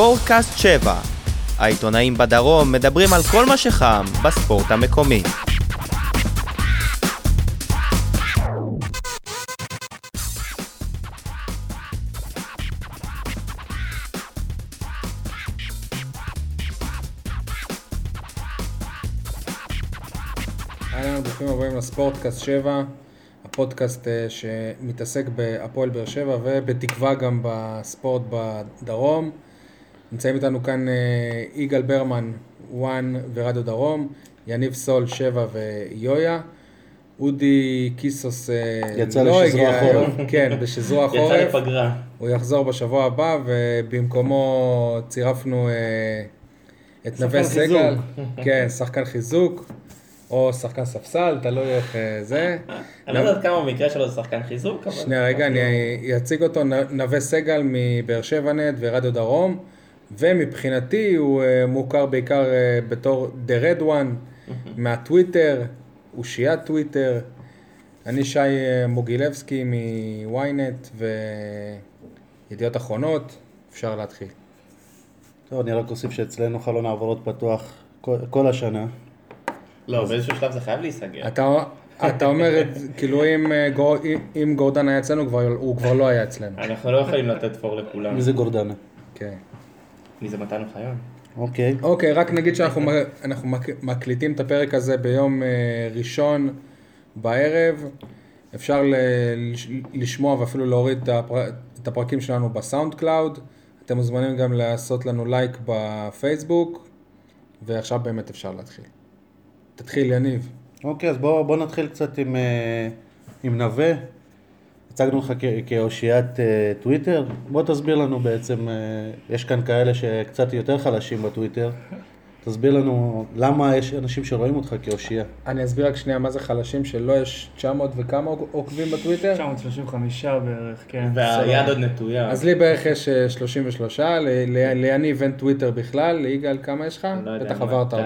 ספורטקאסט 7. העיתונאים בדרום מדברים על כל מה שחם בספורט המקומי. אהלן, ברוכים הבאים לספורטקאסט 7, הפודקאסט אה, שמתעסק בהפועל באר שבע ובתקווה גם בספורט בדרום. נמצאים איתנו כאן אה, יגאל ברמן, וואן ורדיו דרום, יניב סול, 7 ויויה. אודי קיסוס אה, יצא לא לשזרוע הגיע. היום, כן, בשזרוע יצא החורף. לפגרה. הוא יחזור בשבוע הבא, ובמקומו צירפנו אה, את נווה. סגל. כן, שחקן חיזוק, או שחקן ספסל, תלוי איך זה. אני לא יודעת כמה במקרה שלו זה שחקן חיזוק, אבל... שנייה, רגע, אני אציג אותו, נווה סגל מבאר שבע נט ורדיו דרום, ומבחינתי הוא אה, מוכר בעיקר אה, בתור The Red One מהטוויטר, אושיית טוויטר. אני שי אה, מוגילבסקי מ-ynet וידיעות אחרונות, אפשר להתחיל. טוב, אני רק אוסיף שאצלנו חלון העברות פתוח כל, כל השנה. לא, באיזשהו שלב זה חייב להיסגר. אתה, אתה אומר, את- כאילו אם, גור, אם- גורדן היה אצלנו, כבר, הוא כבר לא היה אצלנו. אנחנו לא יכולים לתת פור לכולם. מי זה גורדנה? כן. מי זה מתן אוחיון? אוקיי. אוקיי, רק נגיד שאנחנו מקליטים את הפרק הזה ביום אה, ראשון בערב. אפשר לשמוע ואפילו להוריד את הפר- את הפרקים שלנו ב SoundCloud. אתם מוזמנים גם לעשות לנו לייק בפייסבוק, ועכשיו באמת אפשר להתחיל. תתחיל, יניב. אוקיי, אז בוא, בוא נתחיל קצת עם, אה, עם נווה. הצגנו לך כאושיית אה, טוויטר. בוא תסביר לנו בעצם, אה, יש כאן כאלה שקצת יותר חלשים בטוויטר. תסביר לנו למה יש אנשים שרואים אותך כאושייה. אני אסביר רק שנייה מה זה חלשים, שלא יש 900 וכמה עוקבים בטוויטר. 935 בערך, כן. והיד עוד נטויה. אז לי בערך יש אה, 33, ל- ל- ליניב אין טוויטר בכלל, ליגאל כמה יש לך? לא בטח עברת אותי.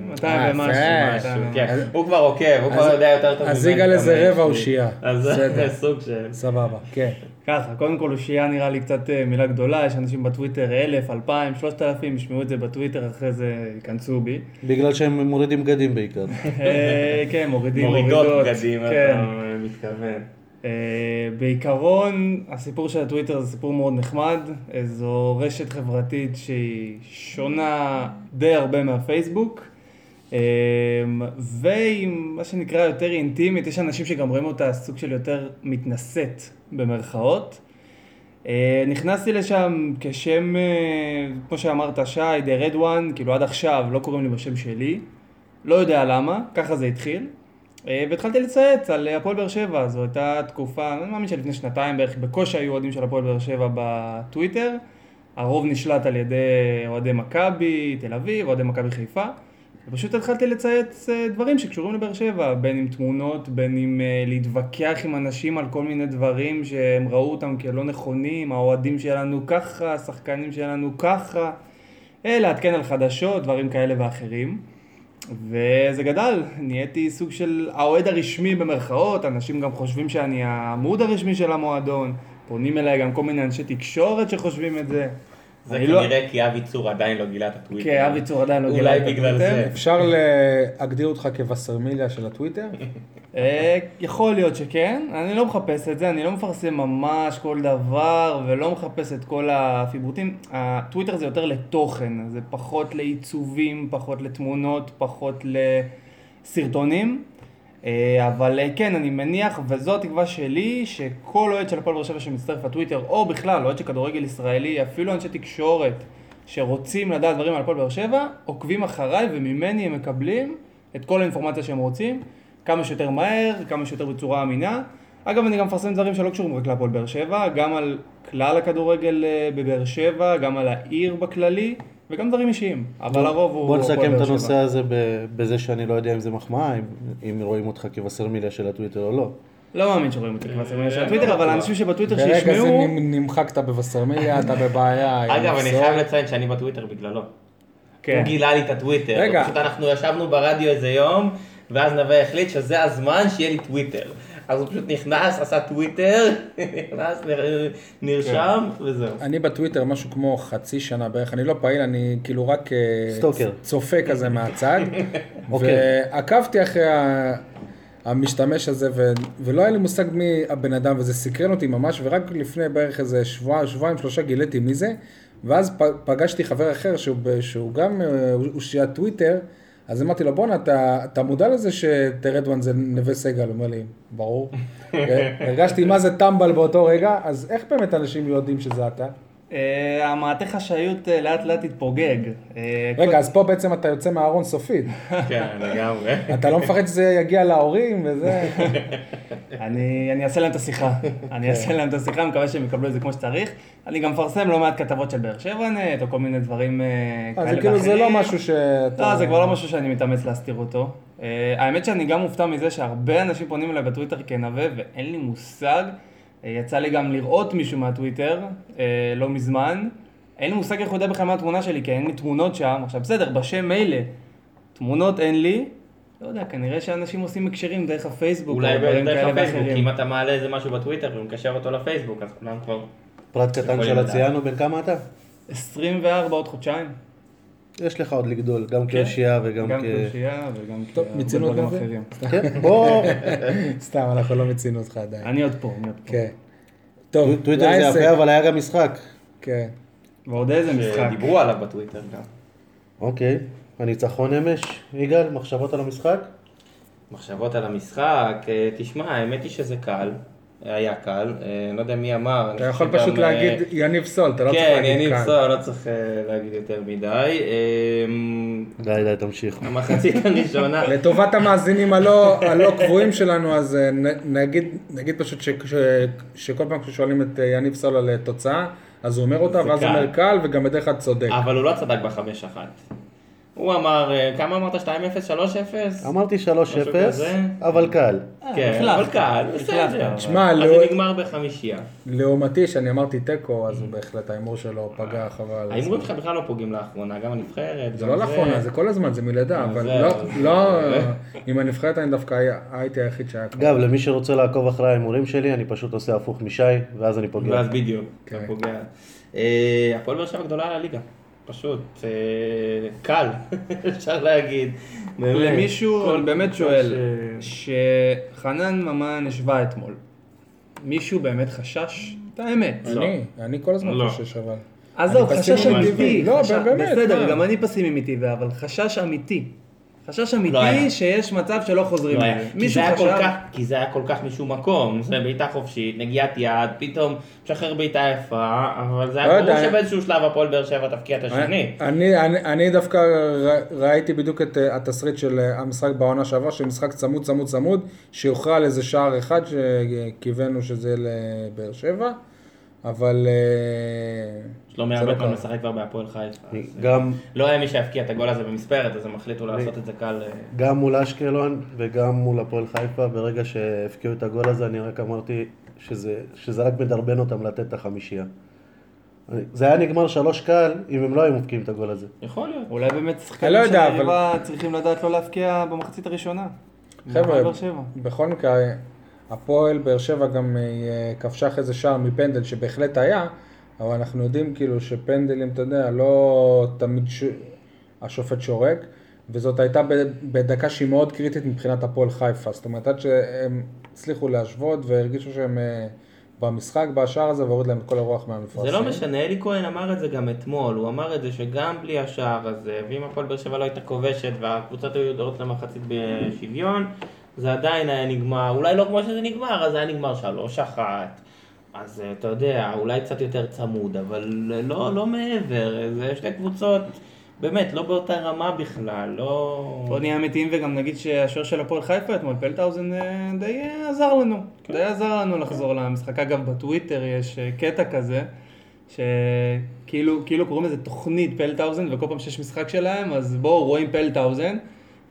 200 200 אה, ומשהו. יפה. 200 משהו, ומשהו. כן. הוא כבר עוקב, הוא כבר יודע יותר טוב אז יגאל איזה רבע לי. אושייה. אז זה. סוג של... סבבה, כן. ככה, קודם כל אושייה נראה לי קצת אה, מילה גדולה, יש אנשים בטוויטר אלף, אלפיים, שלושת אלפים, ישמעו את זה בטוויטר, אחרי זה ייכנסו בי. בגלל שהם מורידים בגדים בעיקר. אה, כן, מורידים, מורידות מורידות. בגדים, כן. אתה מתכוון. אה, בעיקרון, הסיפור של הטוויטר זה סיפור מאוד נחמד, זו רשת חברתית שהיא שונה די הרבה מהפייסבוק, והיא מה שנקרא יותר אינטימית, יש אנשים שגם רואים אותה סוג של יותר מתנשאת במרכאות. אה, נכנסתי לשם כשם, אה, כמו שאמרת שי, The Red One, כאילו עד עכשיו לא קוראים לי בשם שלי, לא יודע למה, ככה זה התחיל. אה, והתחלתי לצייץ על הפועל באר שבע, זו הייתה תקופה, אני מאמין שלפני שנתיים בערך, בקושי היו אוהדים של הפועל באר שבע בטוויטר. הרוב נשלט על ידי אוהדי מכבי תל אביב, אוהדי מכבי חיפה. ופשוט התחלתי לצייץ אה, דברים שקשורים לבאר שבע, בין אם תמונות, בין אם אה, להתווכח עם אנשים על כל מיני דברים שהם ראו אותם כלא נכונים, האוהדים שלנו ככה, השחקנים שלנו ככה, אה, לעדכן על חדשות, דברים כאלה ואחרים. וזה גדל, נהייתי סוג של האוהד הרשמי במרכאות, אנשים גם חושבים שאני העמוד הרשמי של המועדון, פונים אליי גם כל מיני אנשי תקשורת שחושבים את זה. זה לא- כנראה כי אבי צור עדיין לא גילה את הטוויטר. כן, אבי צור עדיין לא גילה את הטוויטר. זה. אפשר להגדיר אותך כווסרמיליה של הטוויטר? אה, יכול להיות שכן, אני לא מחפש את זה, אני לא מפרסם ממש כל דבר ולא מחפש את כל הפיבוטים. הטוויטר זה יותר לתוכן, זה פחות לעיצובים, פחות לתמונות, פחות לסרטונים. אה, אבל אה, כן, אני מניח, וזו התקווה שלי, שכל אוהד של הפועל באר שבע שמצטרף לטוויטר, או בכלל אוהד של כדורגל ישראלי, אפילו אנשי תקשורת שרוצים לדעת דברים על הפועל באר שבע, עוקבים אחריי וממני הם מקבלים את כל האינפורמציה שהם רוצים, כמה שיותר מהר, כמה שיותר בצורה אמינה. אגב, אני גם מפרסם דברים שלא קשורים רק להפועל באר שבע, גם על כלל הכדורגל אה, בבאר שבע, גם על העיר בכללי, וגם דברים אישיים, אבל הרוב הוא בוא נסכם את הנושא. הזה ב- בזה שאני לא יודע אם זה מחמאה, אם, רואים אותך כבשרמיליה של הטוויטר או לא. לא מאמין שרואים אותי סרמניה של לא הטוויטר, אבל בטוח. האנשים שבטוויטר ברגע זה שישמעו... נמ- נמחקת בווסרמיליה, אתה בבעיה. אגב, אני. חייב לציין שאני בטוויטר בגללו. כן. הוא גילה לי את הטוויטר. רגע. פשוט אנחנו ישבנו ברדיו איזה יום, ואז נווה החליט שזה הזמן שיהיה לי טוויטר. אז הוא פשוט נכנס, עשה טוויטר, נכנס, נר- נרשם, וזהו. אני בטוויטר משהו כמו חצי שנה בערך, אני לא פעיל, אני כאילו רק אה, סטוקר. צופה כזה מהצד. אוקיי. ועקבתי אחרי ה- המשתמש הזה, ו- ולא היה לי מושג מי הבן אדם, וזה סקרן אותי ממש, ורק לפני בערך איזה שבוע, שבועיים, שלושה גיליתי מי זה, ואז פגשתי חבר אחר שהוא, שהוא גם אה, אושיית טוויטר, אז אמרתי לו, בואנה, אתה, אתה מודע לזה שטרדואן זה נווה סגל? הוא אומר לי, ברור. הרגשתי מה זה טמבל באותו רגע, אז איך באמת אנשים יודעים שזה אתה? אה, המעטה חשאיות אה, לאט לאט התפוגג. אה, רגע, אז פה בעצם אתה יוצא מהארון סופית. כן, לגמרי. אתה לא מפחד שזה יגיע להורים וזה? אני, אני אעשה להם את השיחה. אני אעשה להם את השיחה, מקווה שהם יקבלו את זה כמו שצריך. אני גם מפרסם לא מעט כתבות של באר שבע נט, או כל מיני דברים כאלה אז ואחרים. זה כאילו זה לא משהו שאתה... לא, זה כבר לא משהו שאני מתאמץ להסתיר אותו. האמת שאני גם מופתע מזה שהרבה אנשים פונים אליי בטוויטר כנווה, ואין לי מושג. יצא לי גם לראות מישהו מהטוויטר, אה, לא מזמן. אין לי מושג איך הוא יודע בכלל מה התמונה שלי, כי אין לי תמונות שם. עכשיו בסדר, בשם מילא, תמונות אין לי. לא יודע, כנראה שאנשים עושים הקשרים דרך הפייסבוק, אולי דרך הפייסבוק, כי. אם אתה מעלה איזה משהו בטוויטר ומקשר אותו לפייסבוק, אז כולם כבר... פרט קטן של. הציינו, בן כמה אתה? 24 עוד חודשיים. יש לך עוד לגדול, גם כאושייה וגם גם כ... כאושייה וגם טוב, כהרבה מיצינו את דברים זה? אחרים. כן, בוא, סתם, אנחנו לא מיצינו אותך עדיין. אני עוד פה, אני עוד פה. כן. טוב, טוויטר זה. יפה, אבל היה גם משחק. כן. ועוד איזה משחק. שדיברו עליו בטוויטר גם. אוקיי, הניצחון אמש, יגאל, מחשבות על המשחק? מחשבות על המשחק, אה, תשמע, האמת היא שזה קל, היה קל, אה, לא יודע מי אמר. אתה יכול פשוט גם, אה, להגיד יניב סול, אתה לא צריך כן, להגיד יניב כאן. סול, לא צריך אה, להגיד יותר מדי. די, די, תמשיך. המחצית הראשונה, לטובת המאזינים הלא, הלא קבועים שלנו, אז נגיד, נגיד פשוט ש, ש, שכל פעם כששואלים את יניב סול על אה, תוצאה, אז הוא אומר אותה, ואז הוא קל. אומר קל, וגם בדרך כלל צודק. אבל הוא לא צדק בחמש אחת. הוא אמר, אה, כמה אמרת? 2-0? 3-0? אמרתי 3-0, כזה. אבל קל. כן, החלפת. אבל קל. בסדר. תשמע, אז זה נגמר בחמישייה. לעומתי, שאני אמרתי תיקו, אז הוא בהחלט, ההימור שלו פגע חבל. ההימורים שלך בכלל לא פוגעים לאחרונה, גם הנבחרת. זה לא לאחרונה, זה כל הזמן, זה מלידה, אה, אבל לא, לא, עם הנבחרת אני דווקא הייתי היחיד שהיה ככה. אגב, למי שרוצה לעקוב אחרי ההימורים שלי, אני פשוט עושה הפוך משי, ואז אני פוגע. ואז בדיוק, כן. אתה פוגע. אה, הפועל באר שבע גדולה על הליגה. פשוט, אה, קל, אפשר להגיד. באמת. למישהו, כל אני באמת שואל, ש- שחנן ממן השווה אתמול, מישהו באמת חשש? את האמת. אני, אני כל הזמן לא. חושש אבל. עזוב, חשש אמיתי. לא, חשש- באמת, בסדר, מה? גם אני פסימי מטבעי, אבל חשש אמיתי. חשש לא אמיתי היה. שיש מצב שלא חוזרים לא היה. כי מישהו זה היה כל חשב... כך- כי זה היה כל כך משום מקום, זה בעיטה חופשית, נגיעת יד, פתאום משחרר בעיטה יפה, אבל זה לא היה ברור יודע. שבאיזשהו שלב הפועל באר שבע תפקיע את השני. אני, אני, אני דווקא ר- ראיתי בדיוק את אה, התסריט של אה, המשחק בעונה שעברה, של משחק צמוד צמוד צמוד, שיוכרע על איזה שער אחד שקיווינו שזה לבאר שבע, אבל שלומי לא ארבקון קרה. משחק כבר בהפועל חיפה. גם, לא היה מי שיפקיע את הגול הזה במספרת, אז הם החליטו לעשות את זה קל. אה, גם מול אשקלון וגם מול הפועל חיפה, ברגע שהפקיעו את הגול הזה, אני רק אמרתי שזה, שזה רק מדרבן אותם לתת את החמישייה. אני- זה היה נגמר שלוש קל, אם הם לא היו מפקיעים את הגול הזה. יכול להיות. אולי באמת שחקנים לא יודע, של היריבה צריכים לדעת לא להפקיע במחצית הראשונה. חבר'ה. בכל מקרה, הפועל באר שבע גם אה, כבשה אחרי זה שער מפנדל שבהחלט היה, אבל אנחנו יודעים כאילו שפנדלים, אתה יודע, לא תמיד ש... השופט שורק, וזאת הייתה בדקה שהיא מאוד קריטית מבחינת הפועל חיפה. זאת אומרת, עד שהם הצליחו להשוות והרגישו שהם אה, במשחק, בשער הזה, והוריד להם את כל הרוח מהמפרשים. זה לא משנה, אלי כהן אמר את זה גם אתמול, הוא אמר את זה שגם בלי השער הזה, ואם הפועל באר שבע לא הייתה כובשת והקבוצות היו יודעות למחצית בשוויון, זה עדיין היה נגמר, אולי לא כמו שזה נגמר, אז היה נגמר שלוש אחת. אז אה, אתה יודע, אולי קצת יותר צמוד, אבל לא, לא מעבר, זה שתי קבוצות, באמת, לא באותה רמה בכלל, לא... בוא נהיה אמיתיים וגם נגיד שהשוער של הפועל חיפה אתמול, פלטהאוזן אה, די עזר לנו. די עזר לנו לחזור למשחק. אגב, בטוויטר יש אה, קטע כזה, שכאילו כאילו קוראים לזה תוכנית פלטהאוזן, וכל פעם שיש משחק שלהם, אז בואו רואים פלטהאוזן.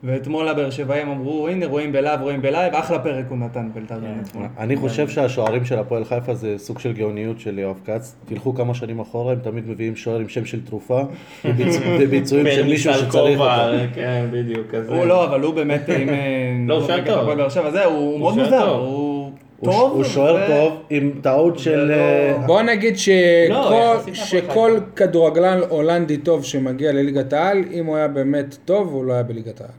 ואתמול הבאר שבעים אמרו, הנה רואים ב live, רואים ב live, אחלה פרק הוא נתן פלטהאוזן אתמול. אני חושב שהשוערים של הפועל חיפה זה סוג של גאוניות של יואב כץ. תלכו כמה שנים אחורה, הם תמיד מביאים שוער עם שם של תרופה, וביצ- וביצועים של מישהו שצריך אותו. כן, בדיוק, כזה. הוא לא, אבל הוא באמת. אה, לא, הוא שוער טוב. זהו, הוא מאוד מוזר, טוב. הוא שוער ו- טוב, עם טעות של... ולא- אה, בוא נגיד לא, שכל כדורגלן הולנדי טוב שמגיע לליגת העל, אם הוא היה באמת טוב, הוא לא היה בליגת העל.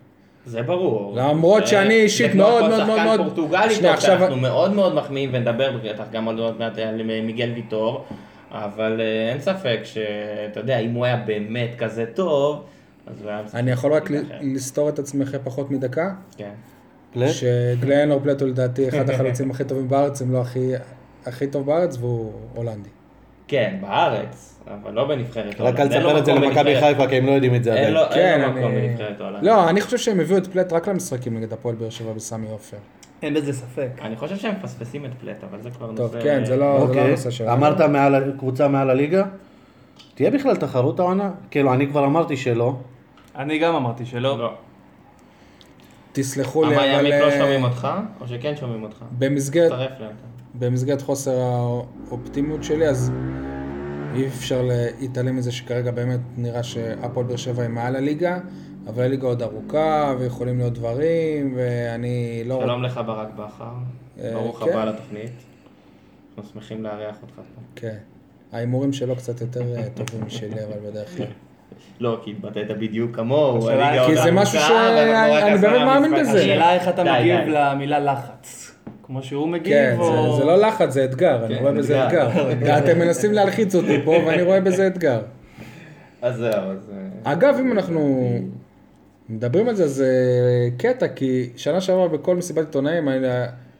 זה ברור. למרות זה- שאני אישית זה כמו מאוד כל מאוד שחקן מאוד- פורטוגלי טוב, עכשיו- שאנחנו מאוד מאוד מחמיאים ונדבר בטח גם עוד מעט על מיגל ויטור, אבל אה, אין ספק שאתה יודע, אם הוא היה באמת כזה טוב, אז הוא היה... אני יכול רק. לסתור את עצמי אחרי פחות מדקה? כן. פלט? שגליינור פלט הוא לדעתי אחד החלוצים הכי טובים בארץ, אם לא הכי טוב בארץ, והוא הולנדי. כן, בארץ, אבל לא בנבחרת רק. אל תספר את זה מקום למכבי. חיפה, כי הם לא יודעים את זה אין עדיין. לו אין כן, לו מקום אני... בנבחרת הולנד. לא, אני חושב שהם הביאו את פלט רק למשחקים נגד הפועל באר שבע בסמי עופר. אין בזה ספק. אני חושב שהם מפספסים את פלט, אבל זה כבר טוב, נושא... כן, זה לא, לא אוקיי, הנושא שלנו. אמרת קבוצה מעל הליגה? תהיה בכלל תחרות העונה? כאילו, אני כבר אמרתי שלא. אני גם אמרתי שלא. לא. תסלחו לי, אבל אבל ימית לא אה, שומעים אותך, או שכן שומעים אותך? במסגרת, תצטרף להם. במסגרת חוסר האופטימיות שלי, אז אי אפשר להתעלם מזה שכרגע באמת נראה שהפועל באר שבע היא מעל הליגה, אבל הליגה עוד ארוכה, ויכולים להיות דברים, ואני לא... שלום לך ברק בכר, אה, ברוך כן. הבא לתוכנית. אנחנו שמחים לארח אותך פה. כן. ההימורים שלו קצת יותר אה, טובים משלי, אבל בדרך כלל. לא, כי התבטאת בדיוק כמוהו, כי עוד זה משהו ארוכה, ש- ואנחנו רק אני עשרה באמת מאמין. בזה. השאלה איך אתה מגיב. למילה לחץ. כמו שהוא מגיב, כן, או... זה- זה לא לחץ, זה אתגר, אני כן, רואה בזה אתגר. אתגר. אתם מנסים להלחיץ אותי פה, ואני רואה בזה אתגר. אז זהו, אז... אה, אגב, אם אנחנו מדברים על זה, זה קטע, כי שנה שעברה בכל מסיבת עיתונאים היינו-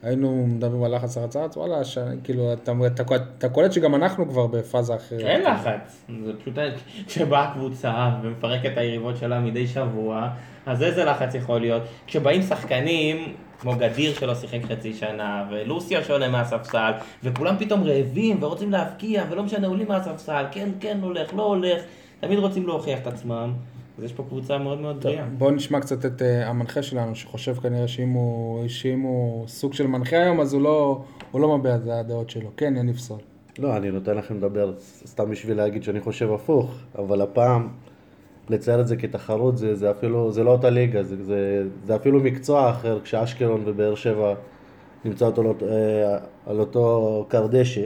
היינו מדברים על לחץ הרצץ, וואלה, ש... כאילו, אתה, אתה, אתה קולט שגם אנחנו כבר בפאזה אחרת. אין לחץ, זה פשוט כשבאה קבוצה ומפרקת את היריבות שלה מדי שבוע, אז איזה לחץ יכול להיות? כשבאים שחקנים, כמו גדיר שלא שיחק חצי שנה, ולוסיו שעולה מהספסל, וכולם פתאום רעבים ורוצים להבקיע, ולא משנה, עולים מהספסל, כן, כן הולך, לא הולך, תמיד רוצים להוכיח את עצמם, אז יש פה קבוצה מאוד מאוד טוב, בריאה. בואו נשמע קצת את uh, המנחה שלנו, שחושב כנראה שאם הוא, שאם הוא סוג של מנחה היום, אז הוא לא, הוא לא מביע את הדעות שלו. כן, יניב סול. לא, אני נותן לכם לדבר סתם בשביל להגיד שאני חושב הפוך, אבל הפעם לצייר את זה כתחרות זה, זה אפילו, זה לא אותה ליגה, זה, זה, זה אפילו מקצוע אחר, כשאשקלון ובאר שבע נמצא אותו, אה, על אותו קרדשא.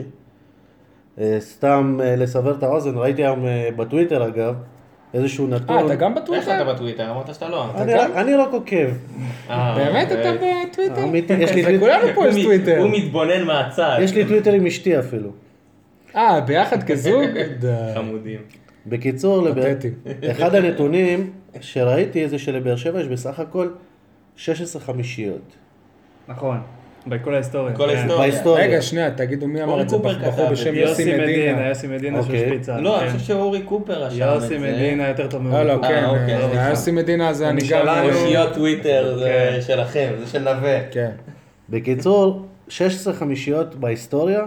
אה, סתם אה, לסבר את האוזן, ראיתי היום אה, בטוויטר אגב, איזשהו נתון. אה, אתה גם איך בטוויטר? אתה בטוויטר? אמרת שאתה לא. אני, אני רק עוקב. אה, באמת אה, אתה בטוויטר? אמיתי, יש לי, זה כולנו פה יש טוויטר. הוא מתבונן מהצד. יש לי טוויטר עם אשתי אפילו. אה, ביחד כזוג? די. חמודים. בקיצור, לב... פתטי. אחד הנתונים שראיתי זה שלבאר שבע יש בסך הכל 16 חמישיות. נכון. בכל ההיסטוריה. בכל כן. ההיסטוריה. בהיסטוריה. רגע, שנייה, תגידו מי אמר את זה, קופר בחור בשם. יוסי מדינה. יוסי מדינה אוקיי. שהשפיץ על. לא, כן. אני חושב שאורי קופר רשם את זה. יוסי מדינה יותר טוב לא, לא, מאורי כן, אה, אוקיי, אה, סליחה. יוסי מדינה זה אני גם... שלנו. אושיות טוויטר זה כן. שלכם, זה של נווה. כן. בקיצור, 16 חמישיות בהיסטוריה,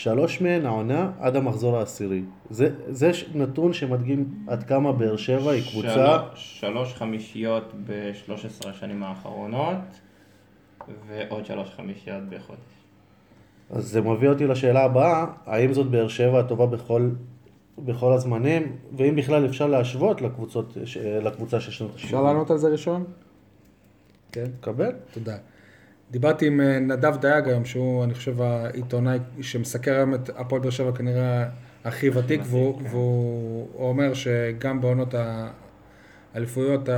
שלוש מהן העונה עד המחזור העשירי. זה, זה נתון שמדגים עד כמה באר שבע היא קבוצה, שלוש- שלוש חמישיות ב-13 השנים האחרונות, ועוד שלוש חמישיות בחודש. אז זה מביא אותי לשאלה הבאה, האם זאת באר שבע הטובה בכל, בכל הזמנים, ואם בכלל אפשר להשוות לקבוצות, ש- לקבוצה של שנות ה-70. אפשר לענות על זה ראשון? כן. קבל? תודה. דיברתי עם אה, נדב דייג היום, שהוא, אני חושב, העיתונאי שמסקר היום את הפועל באר שבע כנראה הכי ותיק, והוא, והוא אומר שגם בעונות האליפויות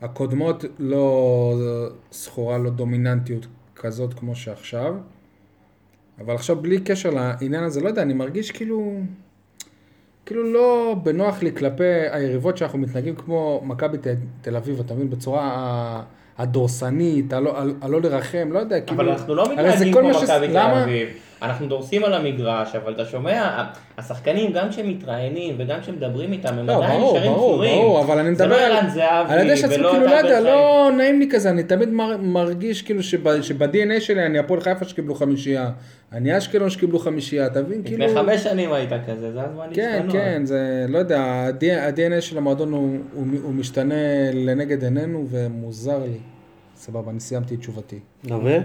הקודמות לא זכורה לו דומיננטיות כזאת כמו שעכשיו. אבל עכשיו בלי קשר לעניין הזה, לא יודע, אני מרגיש כאילו... כאילו לא בנוח לי כלפי היריבות שאנחנו מתנהגים כמו מכבי תל אביב, אתה מבין? בצורה הדורסנית, הלא, לרחם, לא יודע, כאילו... אבל אנחנו לא מתנהגים כמו מכבי תל? אביב. אנחנו דורסים על המגרש, אבל אתה שומע, השחקנים, גם כשהם מתראיינים וגם כשמדברים איתם, הם לא, עדיין ברור, נשארים ברור, צנועים. ברור, אבל אני זה מדבר לא על... ערן זהבי, על עצמו, ולא כאילו, לא יודע, לא נעים לי כזה, אני תמיד מר- מרגיש כאילו שב- שב-DNA שלי אני הפועל חיפה שקיבלו חמישייה, אני אשקלון שקיבלו חמישייה, אתה מבין? כאילו... לפני חמש שנים היית כזה, זה הזמן כן, להשתנות. כן, זה, לא יודע, ה-DNA של המועדון הוא, הוא, הוא משתנה לנגד עינינו ומוזר לי. סבבה, אני סיימתי את תשובתי. נווה?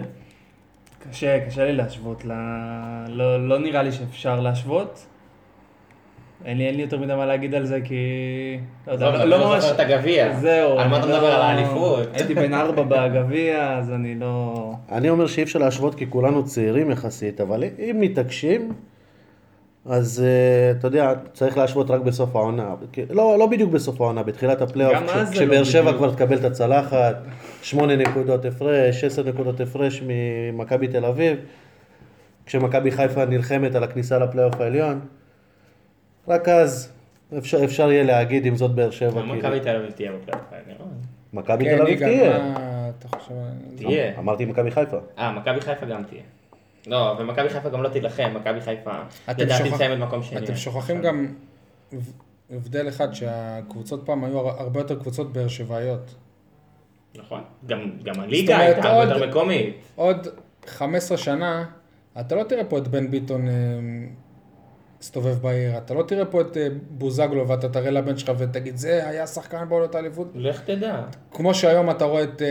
קשה, קשה לי להשוות, ל... לא, לא נראה לי שאפשר להשוות. אין לי, אין לי יותר מדי מה להגיד על זה, כי... לא יודע, לא, לא, לא לא ממש... זוכר את הגביע. זהו. על מה אתה אני מדבר? לא- על האליפות? הייתי בן ארבע בגביע, אז אני לא... אני אומר שאי אפשר להשוות כי כולנו צעירים יחסית, אבל אם מתעקשים, אז אה, אתה יודע, צריך להשוות רק בסוף העונה. כי- לא, לא בדיוק בסוף העונה, בתחילת הפלייאוף, גם כש- אז זה כשבאר לא שבע. כבר תקבל את הצלחת, שמונה נקודות הפרש, עשר נקודות הפרש ממכבי תל אביב, כשמכבי חיפה נלחמת על הכניסה לפלייאוף העליון, רק אז אפשר, אפשר יהיה להגיד אם זאת באר שבע. מכבי כאילו. תל אביב תהיה בפלייאוף העליון. מכבי כן, תל אביב תהיה. מה אתה חושב? תהיה. אמרתי מכבי חיפה. אה, מכבי חיפה גם תהיה. לא, ומכבי חיפה גם לא תילחם, מכבי חיפה לדעתי שוכח- תסיים את מקום שני. אתם שוכחים גם הבדל אחד, שהקבוצות פעם היו הר- הרבה יותר קבוצות באר שבעיות. נכון. גם גם הליגה הייתה הרבה עוד- יותר מקומית. עוד 15 שנה, אתה לא תראה פה את בן ביטון אה, מסתובב בעיר, אתה לא תראה פה את אה, בוזגלו ואתה תראה לבן שלך ותגיד, זה היה שחקן בעולות האליפות. לך תדע. כמו שהיום אתה רואה את, אה,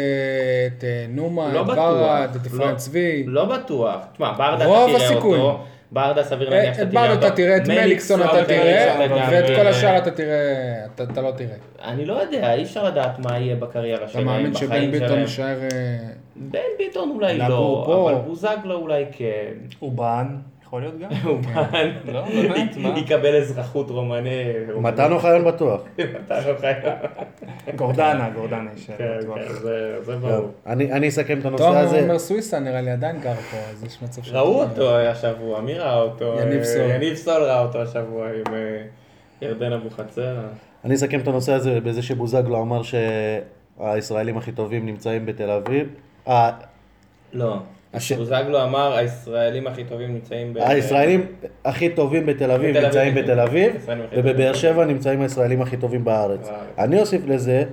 את נומה, לא את. ברד, את לא- אפרים צבי. לא בטוח. תשמע, ברדה אתה תראה הסיכויים. אותו. ברדה סביר אה, להניח את שאתה תראה אותו. אתה תראה, את מליקסון אתה תראה. ואת כל השאר אתה תראה, אתה אתה לא תראה. אני לא יודע, אי אפשר לדעת מה יהיה בקריירה אתה שלהם, מאמין שבן בחיים ביטון שלהם. יישאר... אה, בן ביטון אולי לא. אבל בוזגלו אולי כן. אובן, יכול להיות גם? אובן. לא, באמת, מה? יקבל אזרחות רומני. מתן אוחיון בטוח. מתן אוחיון. גורדנה, גורדנה יישאר. כן, בטוח. כן, זה- זה ברור. אני אני אסכם את הנושא הזה. אומר סוויסה נראה לי עדיין גר פה, אז יש מצב ש... ראו אותו השבוע, מי ראה אותו? יניב אה, סול. יניב סול ראה אותו השבוע עם אה, ירדן אבוחצירא. אני אסכם את הנושא הזה בזה שבוזגלו אמר שהישראלים הכי טובים נמצאים בתל אביב. אה, לא. הש- בוזגלו אמר, הישראלים הכי טובים נמצאים ב... הישראלים הכי טובים בתל אביב נמצאים. בתל אביב, ובבאר. שבע נמצאים הישראלים הכי טובים בארץ. אני אוסיף לזה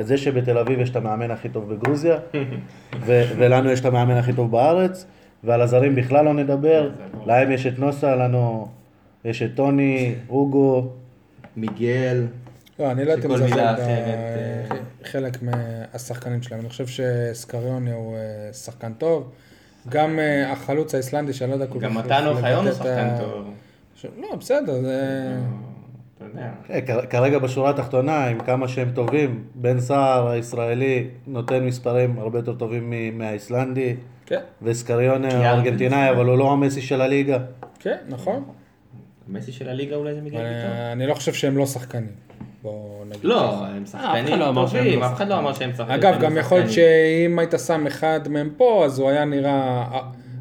את זה שבתל אביב יש את המאמן הכי טוב בגרוזיה, ו- ולנו יש את המאמן הכי טוב בארץ, ועל הזרים בכלל לא נדבר. להם יש את נוסה, לנו יש את טוני, אוגו. מיגל. לא, אני לא הייתי מזלזל בחלק מהשחקנים שלהם. אני חושב שסקריוני הוא אה, שחקן טוב. גם אה, החלוץ האיסלנדי, שאני לא יודע כל כך... גם מתן אוחיון הוא שחקן טוב. לא, בסדר, זה... אתה יודע. כ- כרגע בשורה התחתונה, עם כמה שהם טובים, בן סער הישראלי נותן מספרים הרבה יותר טובים מ- מהאיסלנדי, כן, וסקריונה קיארטן. הארגנטינאי, אבל הוא לא המסי של הליגה. כן, נכון. מסי של הליגה אולי זה מיגל אני- ביטון? אני לא חושב שהם לא שחקנים. בואו נגיד. לא. הם אחד שחקנים לא טובים, לא אף אחד לא אמר שהם שחקנים. אגב, גם יכול להיות. שאם היית שם אחד מהם פה, אז הוא היה נראה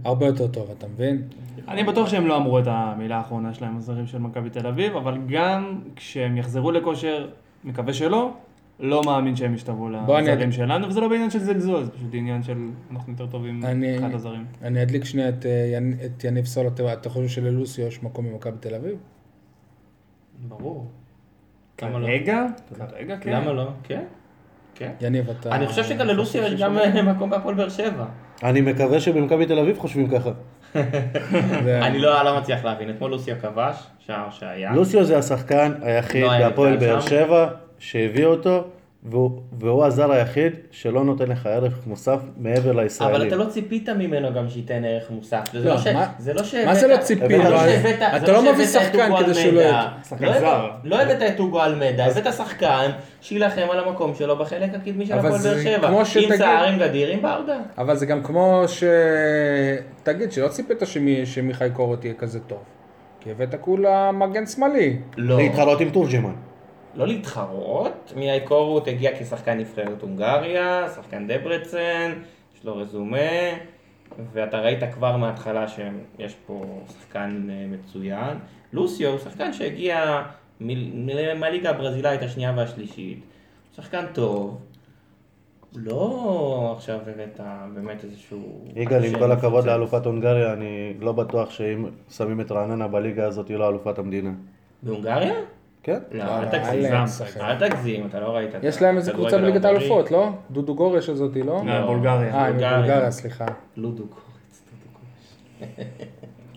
הרבה יותר טוב, אתה מבין? אני בטוח שהם לא אמרו את המילה האחרונה שלהם, הזרים של מכבי תל אביב, אבל גם כשהם יחזרו לכושר, מקווה שלא, לא מאמין שהם ישתוו בוא לזרים שלנו, וזה לא בעניין של זלזול, זה פשוט עניין של אנחנו יותר טובים אני- מבחינת הזרים. אני אדליק שנייה את, אה, את יניב סול, אתה אתה חושב שללוסיו יש מקום במכבי תל אביב? ברור. למה לא? כרגע? כרגע כן. למה לא? כן. כן. יניב, אתה... אני חושב שגם ללוסי יש גם מקום בהפועל באר שבע. אני מקווה שבמכבי תל אביב חושבים ככה. אני לא לא מצליח להבין. אתמול לוסיו כבש, שער שהיה. לוסיו זה השחקן היחיד לא בהפועל באר. שבע שהביא אותו, והוא, והוא הזר היחיד שלא נותן לך ערך מוסף מעבר אבל לישראלים. אתה לא ציפית ממנו גם שייתן ערך מוסף. זה לא, לא ש... מה- זה לא ש... מה זה לא ציפי? לא, שהבאת- אתה זה לא מביא שהבאת שחקן כדי שהוא אלמדה. לא יהיה- שחקן לא הבאת- זר. לא הבאת את אוגו אלמדה, הבאת שחקן שיילחם על המקום שלו בחלק הקדמי של אבל הפועל באר שבע. כמו עם סער, עם גדיר, עם ברדה. אבל זה גם כמו ש... תגיד, שלא ציפית שמי- שמיכאי קורות יהיה כזה טוב. כי הבאת כולה מגן שמאלי. לא. להתחרות עם תורג'מן. לא להתחרות, מיאי קורות הגיע כשחקן נבחרת הונגריה, שחקן דברצן, יש לו רזומה, ואתה ראית כבר מההתחלה שיש פה שחקן אה, מצוין. לוסיו הוא שחקן שהגיע מ- מהליגה הברזילאית השנייה והשלישית, שחקן טוב, לא עכשיו הבאת באמת איזשהו... יגאל, עם כל הכבוד. לאלופת הונגריה, אני לא בטוח שאם שמים את רעננה בליגה הזאת, היא לא אלופת המדינה. בהונגריה? כן? לא, לא, אל לא, תגזים. אל תגזים, אתה לא ראית יש להם איזה קבוצה בליגת. האלופות, לא? דודו גורש הזאתי, לא? אה, בולגריה. אה, בולגריה. סליחה. לודו קורץ.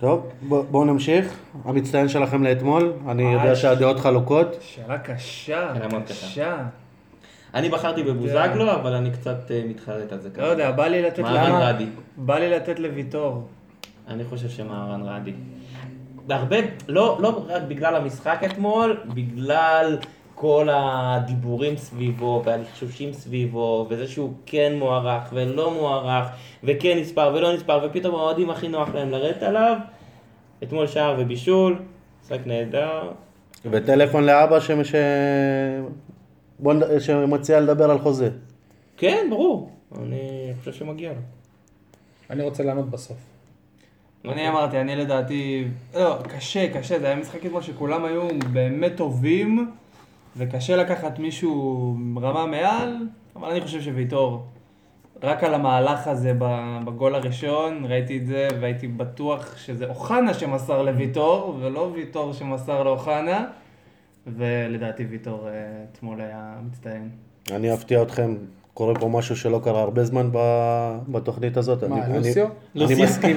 טוב, בוא- בואו נמשיך. המצטיין שלכם לאתמול, אני יודע ממש. שהדעות חלוקות. שאלה קשה, קשה. אני בחרתי בבוזגלו, אבל אני קצת אה, מתחרט על זה לא יודע, בא לי לתת מהרן? רדי. בא לי לתת לוויטור. אני חושב שמהרן רדי. הרבה, לא, לא רק בגלל המשחק אתמול, בגלל כל הדיבורים סביבו והלחשושים סביבו, וזה שהוא כן מוערך ולא מוערך, וכן נספר ולא נספר, ופתאום האוהדים הכי נוח להם לרדת עליו. אתמול שער ובישול, משחק נהדר. וטלפון לאבא ש... ש... בוא נד... שמציע לדבר על חוזה. כן, ברור. אני חושב שמגיע לו. אני רוצה לענות בסוף. אני אמרתי, אני לדעתי, לא, קשה, קשה, זה היה משחק אתמול שכולם היו באמת טובים, וקשה לקחת מישהו רמה מעל, אבל אני חושב שוויטור, רק על המהלך הזה ב- בגול הראשון, ראיתי את זה והייתי בטוח שזה אוחנה שמסר לוויטור, ולא ויטור שמסר לאוחנה, ולדעתי ויטור אה, אתמול היה מצטיין. אני אפתיע אתכם, קורה פה משהו שלא קרה הרבה זמן בתוכנית הזאת. מה, אני, לוסיו? אני, אני, מסכים,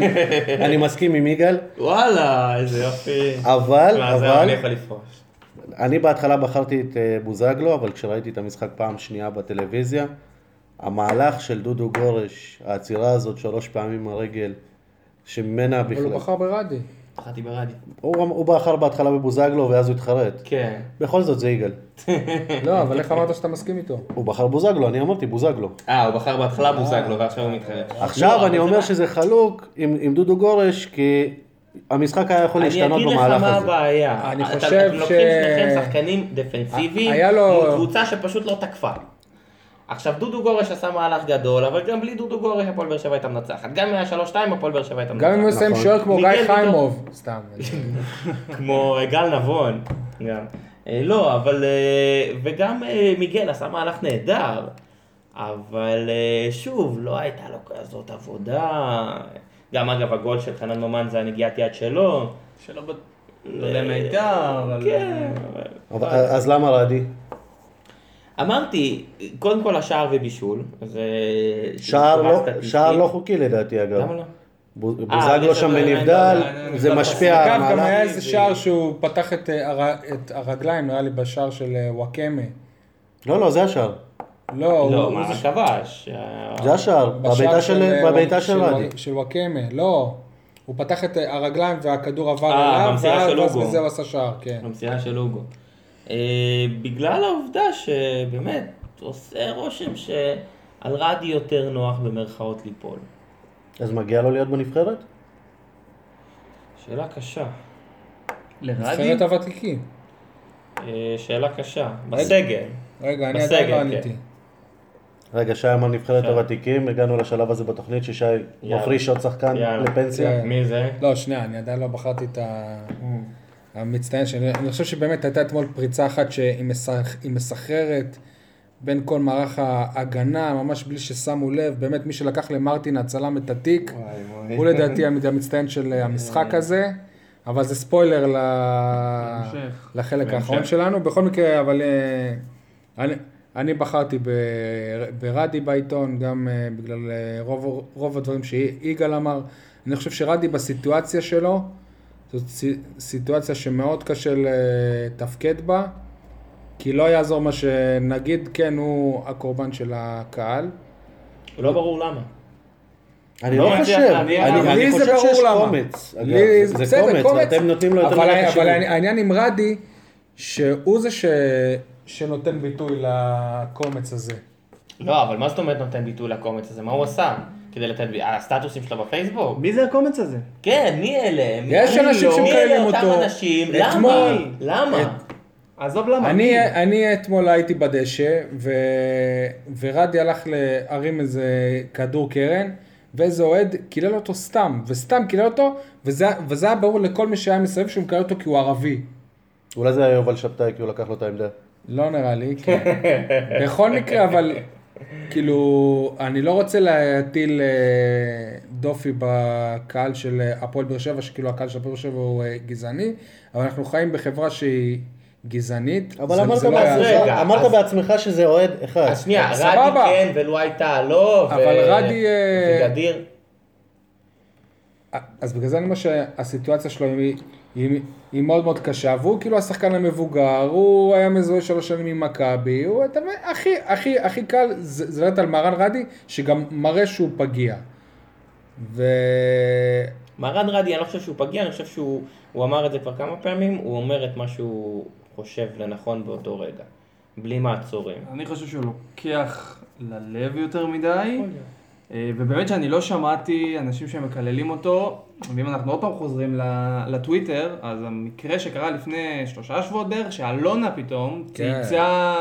אני מסכים עם יגאל, וואלה, איזה יופי. אבל, אבל, אני בהתחלה בחרתי את אה, בוזגלו, אבל כשראיתי את המשחק פעם שנייה בטלוויזיה, המהלך של דודו גורש, העצירה הזאת שלוש פעמים הרגל, שממנה אבל הוא בכלל, בחר ברדי. פחדתי ברדיו. הוא, בחר בהתחלה בבוזגלו ואז הוא התחרט. כן. בכל זאת זה יגאל. לא, אבל איך אמרת שאתה מסכים איתו? הוא בחר בוזגלו, אני אמרתי בוזגלו. אה, הוא בחר בהתחלה בוזגלו ועכשיו הוא מתחרט. עכשיו לא, אני אומר זה- שזה חלוק עם, דודו גורש, כי המשחק היה יכול אני להשתנות אגיד לך במהלך מה הזה. הבעיה. אני אתה- חושב אתם לוקחים ש- שניכם שחקנים דפנסיביים היה לו- מול קבוצה שפשוט לא תקפה. עכשיו דודו גורש עשה מהלך גדול, אבל גם בלי דודו גורש הפועל באר שבע הייתה מנצחת. גם מהשלוש-שתיים הפועל באר שבע הייתה גם אם הוא מנצחת. עם נכון. שוער כמו גיא. חיימוב. סתם. כמו גל נבון. גם. אה, לא, אבל... אה, וגם אה, מיגל עשה מהלך נהדר. אבל אה, שוב, לא הייתה לו כזאת עבודה. גם אגב הגול של חנן ממן זה הנגיעת יד שלו. שלא ב... לא אם הייתה, אבל... כן. אבל, אז למה רדי? אמרתי, קודם כל השער ובישול. זה... שער לא. שער לא חוקי לדעתי אגב. למה לא? אה, בוזגלו שם בנבדל, לא, לא, זה לא, משפיע על אגב, גם היה המהלך. איזה שער שהוא פתח את אה, הרגליים, נראה לי בשער של אה, וואקמה. לא, לא, זה השער. לא, הוא- לא, מה, כבש. זה השער, בביתה של, בביתה של וואקמה, לא. הוא פתח את הרגליים והכדור עבר אליו, ואז. בזה הוא עשה שער, כן. במסירה של אוגו. אה, בגלל העובדה שבאמת עושה רושם שעל רדי יותר נוח במרכאות ליפול. אז מגיע לו להיות בנבחרת? שאלה קשה. לרדי? נבחרת הוותיקים. אה, שאלה קשה. בסגל. רגע, אני עדיין לא כן. עניתי. רגע, שי אמר נבחרת. הוותיקים, הגענו לשלב הזה בתוכנית ששי. מפריש עוד שחקן. לפנסיה. מי זה? לא, שנייה, אני עדיין לא בחרתי את ה... המצטיין שלי. אני חושב שבאמת הייתה אתמול פריצה אחת שהיא מסח- מסחררת בין כל מערך ההגנה, ממש בלי ששמו לב. באמת, מי שלקח למרטין הצלם את התיק, הוא לדעתי המצ- המצטיין של המשחק הזה. אבל זה ספוילר ל... לחלק בהמשך. האחרון שלנו. בכל מקרה, אבל אה, אני, אני בחרתי ב, ברדי בעיתון, גם אה, בגלל אה, רוב, רוב הדברים שיגאל אמר. אני חושב שרדי בסיטואציה שלו, זאת סי- סיטואציה שמאוד קשה לתפקד בה, כי לא יעזור מה שנגיד, כן, הוא הקורבן של הקהל. לא ברור למה. אני לא לא חושב. אני חושב שיש. קומץ. זה קומץ, ואתם נותנים לו יותר אבל, מדי חשיבות. אבל העניין עם רדי, שהוא זה. שנותן ביטוי לקומץ הזה. לא, אבל מה זאת אומרת נותן ביטוי לקומץ הזה? מה הוא עשה? כדי לתת... בי- הסטטוסים שלו בפייסבוק? מי זה הקומץ הזה? כן, מי אלה? מי- יש אני אנשים לא. שמקללים מי אלה אותו. אותם אנשים? למה? אתמול- למה? עזוב למה. אני, מי? אני אתמול הייתי בדשא, ו... ורדי הלך להרים איזה כדור קרן, ואיזה אוהד קילל אותו סתם, וסתם קילל אותו, וזה, וזה היה ברור לכל מי שהיה מסביב שהוא מקלל אותו כי הוא ערבי. אולי זה היה יובל שבתאי, כי הוא לקח לו את העמדה. לא נראה לי, כן. בכל מקרה, אבל כאילו, אני לא רוצה להטיל אה, דופי בקהל של הפועל באר שבע, שכאילו הקהל של הפועל באר שבע הוא אה, גזעני, אבל אנחנו חיים בחברה שהיא גזענית. אבל זה- אמרת זה לא בעצמך-. רגע, אמרת אז- בעצמך שזה אוהד אחד. אז שנייה, סבבה. רדי כן ולו הייתה לא, ו- אבל רדי, אה, וגדיר. אז בגלל זה אני אומר שהסיטואציה שלו היא, היא, היא מאוד מאוד קשה, והוא כאילו השחקן המבוגר, הוא היה מזוהה שלוש שנים עם מכבי, הוא, אתה מבין, הכי, הכי, הכי קל זה זה לרדת על מהרן רדי, שגם מראה שהוא פגיע. ו... מרן רדי, אני לא חושב שהוא פגיע, אני חושב שהוא הוא אמר את זה כבר כמה פעמים, הוא אומר את מה שהוא חושב לנכון באותו רגע, בלי מעצורים. אני חושב שהוא לוקח ללב יותר מדי, אה, ובאמת שאני לא שמעתי אנשים שמקללים אותו, ואם אנחנו עוד פעם חוזרים ל- לטוויטר, אז המקרה שקרה לפני שלושה שבועות בערך, שאלונה פתאום כן. צייצה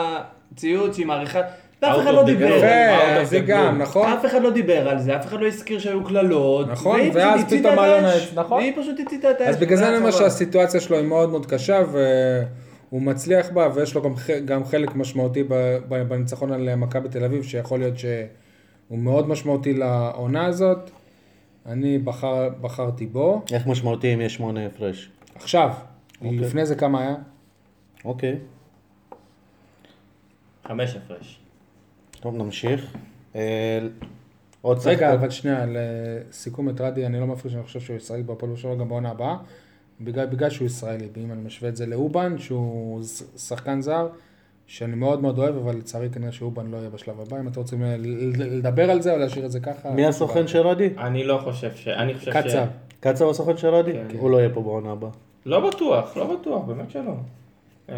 ציוץ מעריכה, ואף Out אחד לא דיבר. of זה the גם. נכון? אף אחד לא דיבר על זה, אף אחד לא הזכיר שהיו קללות. נכון, ואז פתאום אלונה-. נכון. והיא פשוט הציתה את האש. אז בגלל זה אני אומר. שהסיטואציה שלו היא מאוד מאוד קשה והוא מצליח בה ויש לו גם, חלק משמעותי בניצחון על מכבי תל אביב שיכול להיות שהוא מאוד משמעותי לעונה הזאת. אני בחר, בחרתי בו. איך משמעותי אם יש שמונה הפרש? עכשיו, אוקיי. לפני זה כמה היה? אוקיי, חמש הפרש. טוב נמשיך. אה, עוד רגע, שחקן. אבל שנייה, לסיכום את רדי, אני לא מפריע שאני חושב שהוא ישחק בהפועל שבע גם בעונה הבאה, בגלל, בגלל שהוא ישראלי, ואם אני משווה את זה לאובן, שהוא שחקן זר, שאני מאוד מאוד אוהב, אבל לצערי כנראה שאובן לא יהיה בשלב הבא, אם אתם רוצים ל- ל- לדבר על זה או להשאיר את זה ככה. מי הסוכן של רדי? אני לא חושב ש... אני חושב ש... קצב. קצב הסוכן של רדי? כן. הוא לא יהיה פה בעונה הבאה. לא בטוח, לא בטוח, באמת שלא. אה,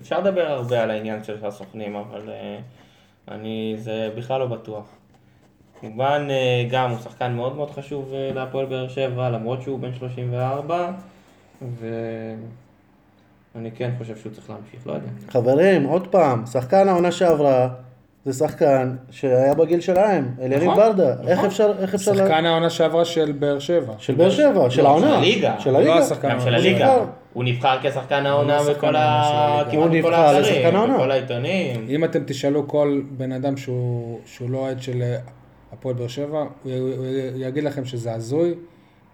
אפשר לדבר הרבה על העניין של הסוכנים, אבל אה, אני, זה בכלל לא בטוח. כמובן, אה, גם הוא שחקן מאוד מאוד חשוב אה, להפועל באר שבע, למרות שהוא בן 34, ואני כן חושב שהוא צריך להמשיך, לא יודע. חברים, עוד פעם, שחקן העונה שעברה, זה שחקן שהיה בגיל שלהם, אליניב נכון, ברדה. איך אפשר, איך אפשר... לה- שחקן העונה שעברה של באר שבע. של באר שבע, של לא, העונה. של הליגה. של לא הליגה. השחקן גם של הליגה. נבחר. הוא נבחר כשחקן העונה לא בכל העונה של ה... הוא בכל נבחר לשחקן העונה. בכל העיתונים. אם אתם תשאלו כל בן אדם שהוא, שהוא לא אוהד של הפועל באר שבע, הוא יגיד לכם שזה הזוי.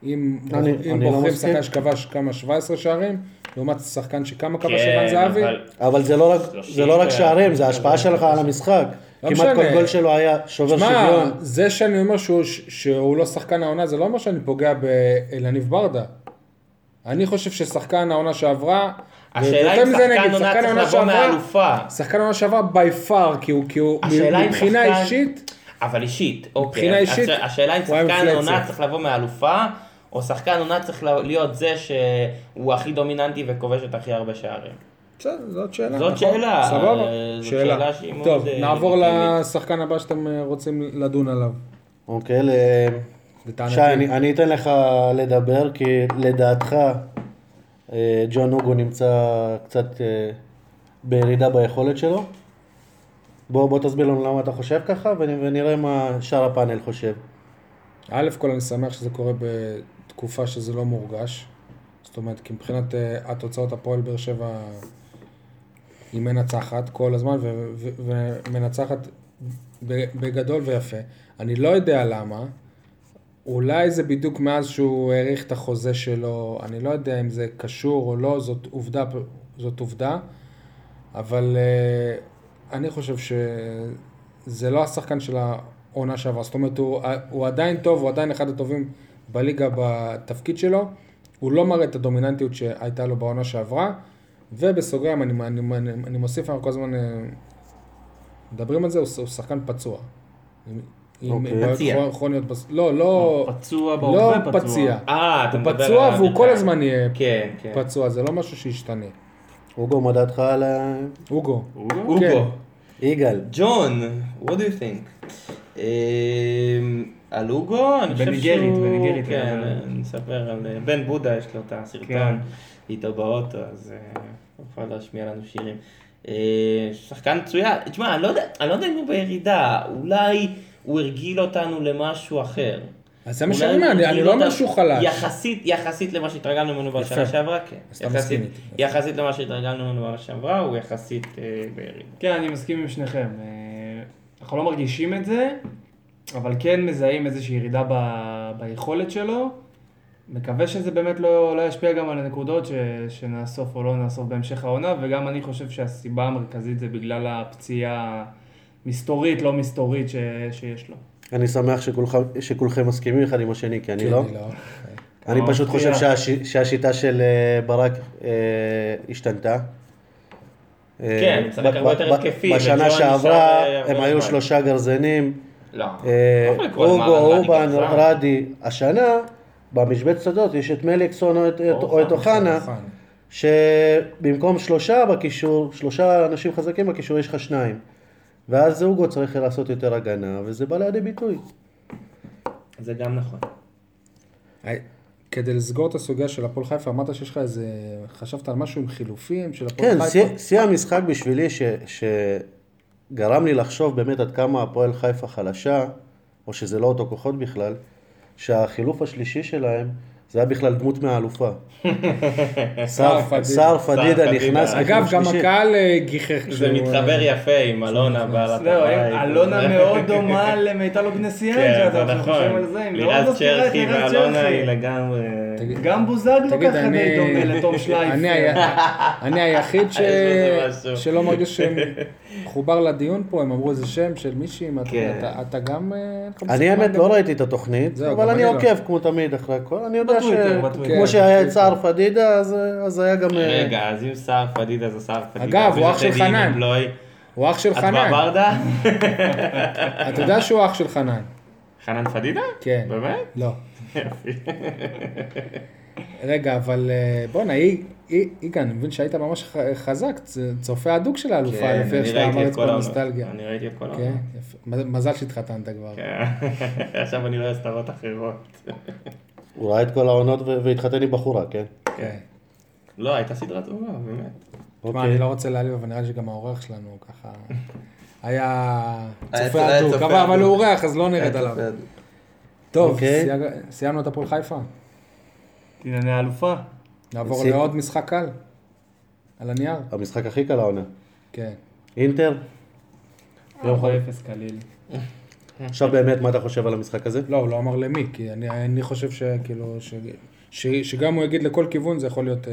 אם, אני- אם אני לא בוחרים מסכים. שחקן שכבש כמה 17 שערים, לעומת שחקן שכמה כבש כן, ערן זהבי, אבל- אבל זה לא רק, לא שערים, זה ההשפעה שלך על המשחק. לא כמעט משנה. כל גול שלו היה שובר שמע, שוויון. זה שאני אומר שהוא, שהוא לא שחקן העונה, זה לא אומר שאני פוגע באלניב ברדה. אני חושב ששחקן העונה שעברה, השאלה אם שחקן עונה צריך לבוא שעברה- מאלופה. שחקן העונה שעברה בי פאר, כי הוא, כי הוא מבחינה שחקן- אישית, אבל אישית, אוקיי. מבחינה אישית, הש- השאלה אם שחקן. עונה צריך לבוא מאלופה, או שחקן עונה צריך להיות זה שהוא הכי דומיננטי וכובש את הכי הרבה שערים. בסדר, זאת שאלה. זאת נכון. שאלה, סבבה, אה, זאת שאלה. שאלה שהיא מאוד, טוב, אה, נעבור. לשחקן הבא שאתם אה, רוצים לדון עליו. אוקיי, ל-. שי, אני, אני אתן לך לדבר, כי לדעתך אה, ג'ון אוגו נמצא קצת אה, בירידה ביכולת שלו. בוא, בוא תסביר לנו למה אתה חושב ככה, ונ- ונראה מה שאר הפאנל חושב. א' כל אני שמח שזה קורה בתקופה שזה לא מורגש. זאת אומרת, כי מבחינת אה, התוצאות הפועל באר שבע היא מנצחת כל הזמן ומנצחת בגדול ויפה. אני לא יודע למה. אולי זה בדיוק מאז שהוא האריך את החוזה שלו, אני לא יודע אם זה קשור או לא, זאת עובדה, זאת עובדה, אבל uh, אני חושב שזה לא השחקן של העונה שעברה, זאת אומרת, הוא, הוא עדיין טוב, הוא עדיין אחד הטובים בליגה בתפקיד שלו, הוא לא מראה את הדומיננטיות שהייתה לו בעונה שעברה, ובסוגריים אני, אני, אני, אני מוסיף, אנחנו כל הזמן אה, מדברים על זה, הוא, הוא שחקן פצוע. עם- אוקיי. בעיות כרוניות, בס... לא, לא, פצוע לא בהווה פצוע. פציע. אה, אתה הוא מדבר פצוע על והוא כל. הזמן יהיה כן, כן. פצוע, זה לא משהו שישתנה. אוגו, מה דעתך על ה- אוגו. אוגו. כן. יגאל? ג'ון, what do you think? על אוגו, אני חושב שהוא... בניגרית, בניגרית, כן. אני אספר על אה, בן בודה, יש לו את הסרטון כן. איתו באוטו, אז אה, הוא יכול להשמיע לנו שירים. אה, שחקן מצוין, תשמע, אני לא יודע, אני לא יודע אם הוא בירידה, אולי הוא הרגיל אותנו למשהו אחר. אז זה מה שאני אומר, אני- לא אומר שהוא חלש. יחסית, יחסית למה שהתרגלנו ממנו בשנה. שעברה, כן. אז אתה יחסית- מסכים איתי. יפה. יחסית למה שהתרגלנו ממנו בשנה שעברה, הוא יחסית אה, בירידה. כן, אני מסכים עם שניכם. אה, אנחנו לא מרגישים את זה, אבל כן מזהים איזושהי ירידה ב... ביכולת שלו. מקווה שזה באמת לא, לא ישפיע גם על הנקודות ש... שנאסוף או לא נאסוף בהמשך העונה, וגם אני חושב שהסיבה המרכזית זה בגלל הפציעה מסתורית, לא מסתורית ש... שיש לו. אני שמח שכולכם, שכולכם מסכימים אחד עם השני, כי אני כן, לא. אני לא. אני לא, פשוט חושב. שהש... שהשיטה של אה, ברק אה, השתנתה. כן, אה, משחק ב- הרבה יותר התקפי, בשנה שעברה אה, הם היו זמן. שלושה גרזנים. לא. אה, לא אוגו, רדי אורבן. רדי. השנה, במשבצת שדות, יש את מליקסון או את- או את אוחנה, אוחנה. שבמקום שלושה בקישור, שלושה אנשים חזקים בקישור, יש לך שניים. ואז אוגו צריך לעשות יותר הגנה, וזה בא לידי ביטוי. זה גם נכון. כדי לסגור את הסוגיה של הפועל חיפה, אמרת שיש לך איזה... חשבת על משהו עם חילופים של הפועל כן, חיפה? שיא- שיא המשחק בשבילי, ש- שגרם לי לחשוב באמת עד כמה הפועל חיפה חלשה, או שזה לא אותו כוחות בכלל, שהחילוף השלישי שלהם, זה היה בכלל דמות מהאלופה. סער פדידה. סער פדידה נכנס. אגב, גם. הקהל אה, גיחך. זה מתחבר אה, יפה עם אלונה בעלת הבית. אלונה מאוד דומה למיטל אוגנסיאן, כן, שאתה זה עכשיו נכון. חושב על זה, מאוד לירז צ'רחי ואלונה. היא לגמרי... גם בוזגלו ככה די דומה לתום שלייף. אני היחיד. שלא מרגיש שמחובר לדיון פה, הם אמרו איזה שם של מישהי, אתה- כן. אתה- אתה גם... אה, אני האמת לא? ראיתי את התוכנית, זהו, אבל אני לא. עוקב כמו תמיד אחרי הכל. אני יודע. שכמו כן, שהיה את. סער פדידה, אז- אז היה גם... אה, רגע, אז אם סער פדידה זה סער פדידה. אגב, הוא אח של חנן. הוא אח של את חנן. בברדה? אתה יודע שהוא אח של חנן. חנן פדידה? כן. באמת? לא. רגע, אבל אה, בואנה, אי- אי- יגאל, אני מבין שהיית ממש חזק, צופה הדוק של האלופה, כן, לפי איך אני שאתה ראיתי אמר את כל. הנוסטלגיה. אני ראיתי את כל כן. מ- מזל שהתחתנת כבר. כן. עכשיו אני רואה סדרות אחרות. הוא ראה את כל העונות ו- והתחתן עם בחורה, כן? כן. לא, הייתה סדרה טובה, באמת. תשמע, אוקיי. אני לא רוצה להעליב, אבל נראה לי שגם העורך שלנו ככה... היה צופה הדוק, אבל. הוא אורח, אז לא נרד עליו. טוב, אוקיי. סיימנו את הפועל חיפה. ענייני האלופה. נעבור לעוד משחק קל. על הנייר. המשחק הכי קל העונה. כן. אינטר, לא 4-0 קליל. עכשיו באמת, מה אתה חושב על המשחק הזה? לא, הוא לא אמר למי, כי אני- אני חושב שכאילו, ש- ש- שגם הוא יגיד לכל כיוון זה יכול להיות אה,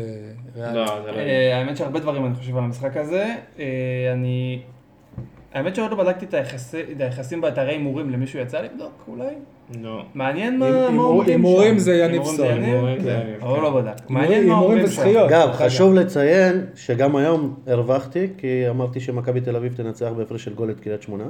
ריאלי. לא, זה לא... אה, האמת שהרבה דברים אני חושב על המשחק הזה. אה, אני... האמת שעוד לא בדקתי את היחסי- את היחסים באתרי הימורים, למישהו יצא לבדוק אולי? לא. מעניין מה אומרים שם. הימורים זה יניב סול. יניב? הימורים זה כן. יניב, אבל כן. לא בדק. מעניין מה אומרים שם. אגב, חשוב לציין שגם היום הרווחתי, כי אמרתי שמכבי תל אביב תנצח בהפרש של גול את קריית שמונה.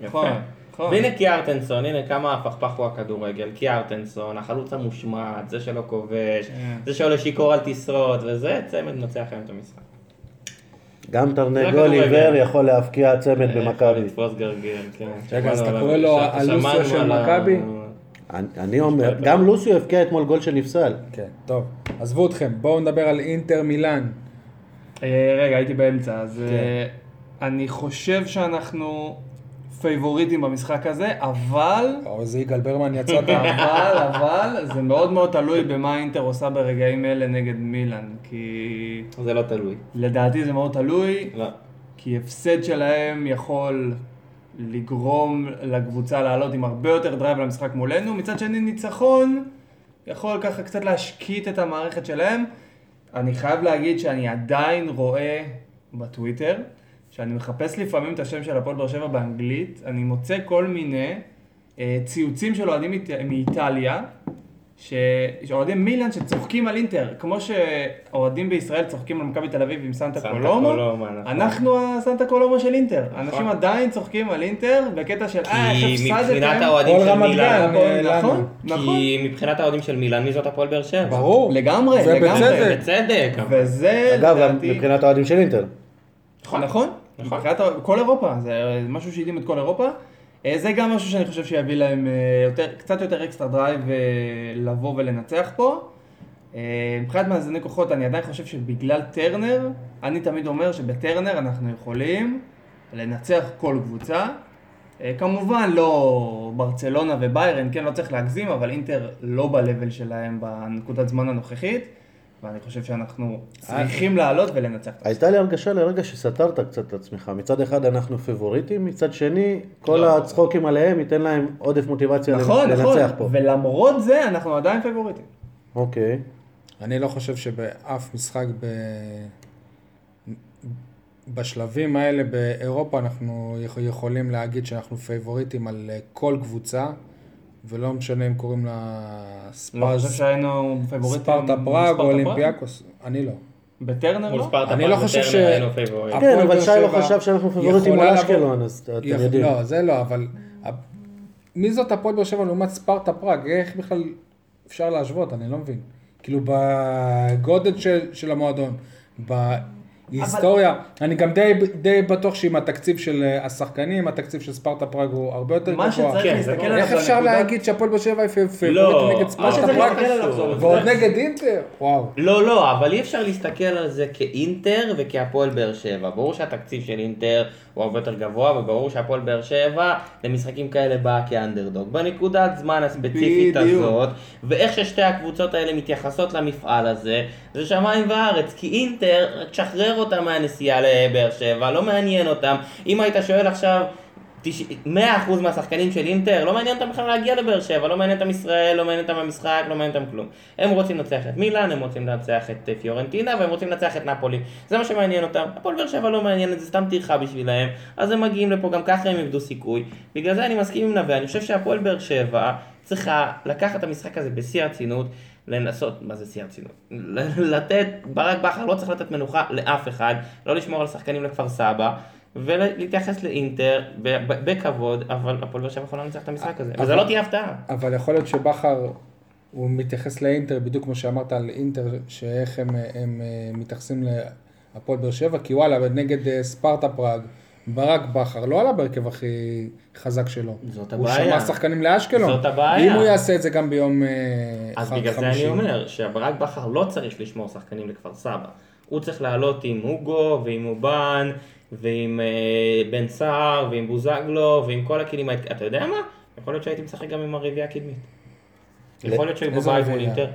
נכון. והנה קיארטנסון, הנה כמה הפכפך הוא הכדורגל, קיארטנסון, החלוץ המושמד, זה שלא כובש, כן. זה שעולה שיכור על תשרוד, וזה צמד מנצח היום את המשחק. גם תרנגול. עיוור יכול להבקיע צמד יכול במכבי. לתפוס גרגר, כן. רגע, אז אתה. קורא לו הלוסיו של מכבי? אני- אומר, גם לוסיו הבקיע אתמול גול שנפסל. כן, טוב. עזבו אתכם, בואו נדבר על אינטר מילאן. אה, רגע, הייתי באמצע, אז כן. אה, אני חושב שאנחנו פייבוריטים במשחק הזה, אבל, או איזה יגאל ברמן יצאת. אבל, אבל, זה מאוד מאוד תלוי במה אינטר עושה ברגעים אלה נגד מילאן, כי זה לא תלוי. לדעתי זה מאוד תלוי, לא. כי הפסד שלהם יכול לגרום לקבוצה לעלות עם הרבה יותר drive למשחק מולנו, מצד שני ניצחון יכול ככה קצת להשקיט את המערכת שלהם. אני חייב להגיד שאני עדיין רואה בטוויטר, שאני מחפש לפעמים את השם של הפועל באר שבע באנגלית, אני מוצא כל מיני אה, ציוצים של אוהדים מאיט- מאיטליה, ש- שאוהדים מילאן שצוחקים על אינטר, כמו שאוהדים בישראל צוחקים על מכבי תל אביב עם סנטה קולומו, נכון. אנחנו הסנטה קולומו של אינטר. אנשים נכון. עדיין צוחקים על אינטר בקטע של אה, איך כי הפסדתם. מבחינת האוהדים כל של רמת מילאן. נכון, נכון. כי מבחינת האוהדים של מילאן, מי זאת הפועל באר שבע? ברור. לגמרי, זה לגמרי. בצדק. בצדק. וזה אגב, מבחינת האוהדים של אינטר. נכון, נכון. מבחינת כל אירופה, זה משהו שהדהים את כל אירופה. אה, זה גם משהו שאני חושב שיביא להם אה, יותר, קצת יותר דרייב אה, לבוא ולנצח פה. מבחינת מאזני כוחות, אני עדיין חושב שבגלל טרנר, אני תמיד אומר שבטרנר אנחנו יכולים לנצח כל קבוצה. כמובן לא ברצלונה וביירן, כן, לא צריך להגזים, אבל אינטר לא ב-level שלהם בנקודת זמן הנוכחית, ואני חושב שאנחנו צריכים לעלות ולנצח. הייתה לי הרגשה לרגע שסתרת קצת את עצמך. מצד אחד אנחנו פיבוריטים, מצד שני, כל לא. הצחוקים עליהם ייתן להם עודף מוטיבציה נכון, לנצח נכון, פה. ולמרות זה אנחנו עדיין פייבוריטים. אוקיי. אני לא חושב שבאף משחק ב... בשלבים האלה באירופה אנחנו יכ- יכולים להגיד שאנחנו פייבוריטים על אה, כל קבוצה, ולא משנה אם קוראים לה לא ספרס, חושב שהיינו פייבוריטים. ספרטה פראג ספרטה או אולימפיאקוס, אני לא. בטרנר לא? ספרטה אני פראג לא חושב ש- פייבוריטים. כן, אבל שי לא חשב שאנחנו פיבוריטים יכולה על אשקלון, אז אתם יודעים. לא, זה לא, אבל מי זאת הפועל באר שבע לעומת ספרטה פראג? איך בכלל אפשר להשוות? אני לא מבין. כאילו בגודל של, של המועדון, בהיסטוריה, אני גם די, די בטוח שעם התקציב של אה, השחקנים, התקציב של ספרטה פראג הוא הרבה יותר מה גבוה. שצריך כן, להסתכל זה עליו איך אפשר הנקודה- להגיד שהפועל באר שבע היא פייבוריטית לא, נגד מה ספרטה שצריך פראג? להסתכל עליו זה העובדה- ועוד נגד אינטר? וואו. לא, לא, אבל אי אפשר להסתכל על זה כאינטר וכהפועל באר שבע. ברור שהתקציב של אינטר הוא הרבה יותר גבוה, וברור שהפועל באר שבע למשחקים כאלה באה כאנדרדוג. בנקודת זמן הספציפית בדיוק. הזאת, ואיך ששתי הקבוצות האלה מתייחסות למפעל הזה, זה שמיים וארץ. כי אינטר, תשחרר אותם מהנסיעה לבאר שבע, לא מעניין אותם. אם היית שואל עכשיו... 100% מהשחקנים של אינטר, לא מעניין אותם בכלל להגיע לבאר שבע, לא מעניין אותם ישראל, לא מעניין אותם המשחק, לא מעניין אותם כלום. הם רוצים לנצח את מילאן, הם רוצים לנצח את אה, פיורנטינה, והם רוצים לנצח את נפולי. זה מה שמעניין אותם. הפועל באר שבע לא מעניין, זה סתם טרחה בשבילהם, אז הם מגיעים לפה, גם ככה הם איבדו סיכוי. בגלל זה אני מסכים עם נווה, אני חושב שהפועל באר שבע צריכה לקחת את המשחק הזה בשיא הרצינות. לנסות, מה זה שיא הרצינות? לתת, ברק בכר לא צריך לתת מנוחה לאף אחד, לא לשמור על שחקנים לכפר סבא, ולהתייחס לאינטר בכבוד, אבל הפועל באר שבע יכולה לנצח את המשחק הזה, וזה לא תהיה הפתעה. אבל יכול להיות שבכר, הוא מתייחס לאינטר בדיוק כמו שאמרת על אינטר, שאיך הם, הם אה, מתייחסים להפועל באר שבע, כי וואלה, נגד אה, ספרטה פראג, ברק בכר לא עלה בהרכב הכי חזק שלו. זאת הוא הבעיה. שמע שחקנים לאשקלון. זאת הבעיה. אם הוא יעשה את זה גם ביום אה, אז בגלל זה. אני אומר, שברק בכר לא צריך לשמור שחקנים לכפר סבא. הוא צריך לעלות עם הוגו, ועם אובן, ועם אה, בן סער, ועם בוזגלו, ועם כל הכלים. אתה יודע מה? יכול להיות שהייתי משחק גם עם הרביעייה הקדמית. יכול להיות שהיו איזה בבית מול? אינטר.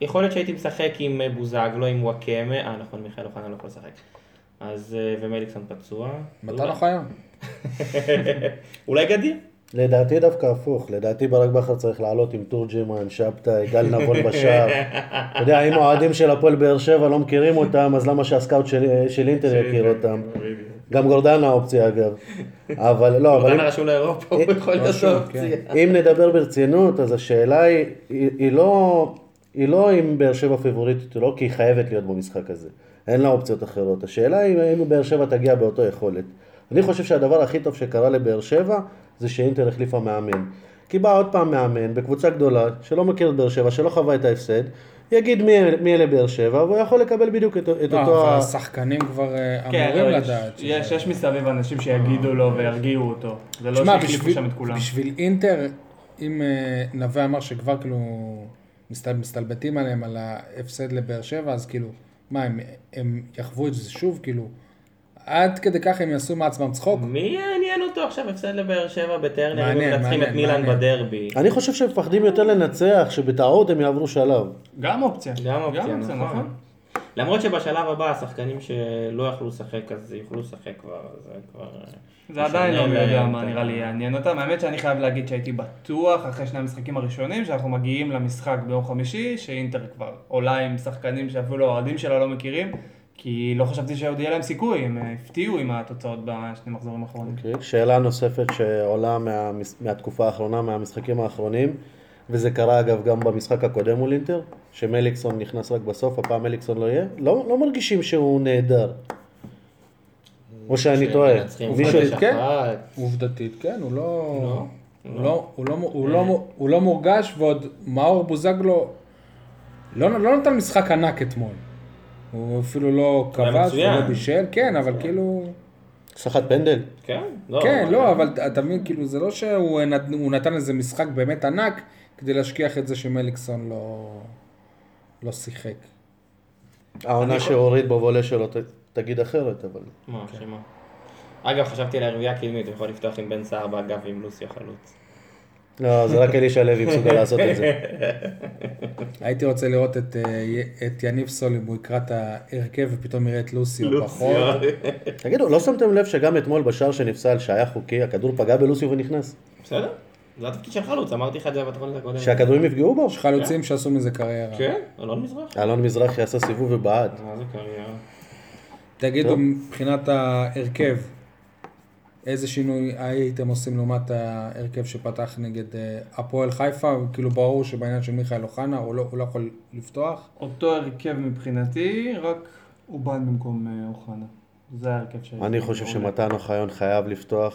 יכול להיות שהייתי משחק עם אה, בוזגלו, עם וואקמה, אה נכון, מיכאל אוחנה לא יכול לשחק. אז, אה, ומליקסון פצוע. מתן אוחיון. אולי גדיר. לדעתי דווקא הפוך, לדעתי ברק בכר צריך לעלות עם תורג'מן, שבתאי, גל נבון בשער. אתה יודע, אם האוהדים של הפועל באר שבע לא מכירים אותם, אז למה שהסקאוט של, של אינטר יכיר אותם? גם גורדנה האופציה אגב. אבל לא, אבל גורדנה רשום לאירופה, הוא יכול להיות רשום, אופציה. אם נדבר ברצינות, אז השאלה היא, היא, היא לא, היא לא אם באר שבע פיבוריטית או לא, כי היא חייבת להיות במשחק הזה. אין לה אופציות אחרות. השאלה היא אם באר שבע תגיע באותו יכולת. אני חושב שהדבר הכי טוב שקרה לבאר שבע, זה שאינטר החליפה מאמן. כי בא עוד פעם מאמן בקבוצה גדולה, שלא מכיר את באר שבע, שלא חווה את ההפסד, יגיד מי, מי אלה באר שבע, והוא יכול לקבל בדיוק את, את לא, אותו... אבל השחקנים כבר אה, כן, אמורים לא, יש- לדעת. שזה- יש, יש מסביב אנשים שיגידו לו וירגיעו אותו. זה לא שהחליפו שם את כולם. בשביל אינטר, אם אה, נווה אמר שכבר כאילו מסתל, מסתלבטים עליהם על ההפסד לבאר שבע, אז כאילו, מה, הם, הם יחוו את זה שוב? כאילו, עד כדי כך הם יעשו מעצמם צחוק? מי יעניין אותו עכשיו הפסד לבאר שבע בטרנר, אם הם מנצחים את מילאן. בדרבי. אני חושב שהם מפחדים יותר לנצח, שבטעות הם יעברו שלב. גם אופציה. גם אופציה, נכון. למרות שבשלב הבא השחקנים שלא יכלו לשחק אז יוכלו לשחק כבר, זה כבר... זה עדיין לא מי יודע מה נראה לי יעניין אותם. האמת שאני חייב להגיד שהייתי בטוח אחרי שני המשחקים הראשונים שאנחנו מגיעים למשחק ביום חמישי, שאינטר כבר עולה עם שחקנים שאפילו האוהדים שלה לא מכירים, כי לא חשבתי שעוד יהיה להם סיכוי, הם אה, הפתיעו עם התוצאות בשני מחזורים האחרונים. אוקיי. שאלה נוספת שעולה מה, מהתקופה האחרונה, מהמשחקים האחרונים, וזה קרה אגב גם במשחק הקודם מול אינטר, שמליקסון נכנס רק בסוף, הפעם מליקסון לא יהיה, לא, לא מרגישים שהוא נהדר. או שאני טועה. מישהו- עובדתית, כן. עובדתית, כן, הוא לא... לא, הוא לא, הוא לא, הוא לא, הוא לא מורגש, ועוד מאור בוזגלו לא, לא נתן משחק ענק אתמול. הוא אפילו לא כבש מצוין. ולא בישל, כן, אבל כאילו... סחט פנדל. כן, לא. כן, אבל- לא, אבל אתה מבין, כאילו, זה לא שהוא נת- הוא נתן איזה משחק באמת ענק כדי להשכיח את זה שמליקסון לא, לא שיחק. העונה שהוריד בוולה שלו, ת, תגיד אחרת, אבל... מה, שמה? אגב, חשבתי על הרביעייה הקדמית, הוא יכול לפתוח עם בן סער באגף ועם לוסי החלוץ. לא, זה רק אלישע לוי מסוגל לעשות את זה. הייתי רוצה לראות את, אה, את יניב סול אם הוא יקרא את ההרכב ופתאום יראה את לוסי או פחות. תגידו, לא שמתם לב שגם אתמול בשער שנפסל, שהיה חוקי, הכדור פגע בלוסיו ונכנס? בסדר? זה התפקיד של חלוץ, אמרתי לך את זה בתוכנית הקודמת. שהכדורים יפגעו בו? יש חלוצים שעשו מזה קריירה. כן, אלון מזרח. אלון מזרחי עשה סיבוב ובעט. מה זה קריירה? תגידו. מבחינת ההרכב, איזה שינוי הייתם עושים לעומת ההרכב שפתח נגד אה, הפועל חיפה? כאילו ברור שבעניין של מיכאל אוחנה הוא לא, הוא לא יכול לפתוח. אותו הרכב מבחינתי, רק אובן במקום אה, אוחנה. זה ההרכב ש... אני חושב שמתן אוחיון חייב לפתוח,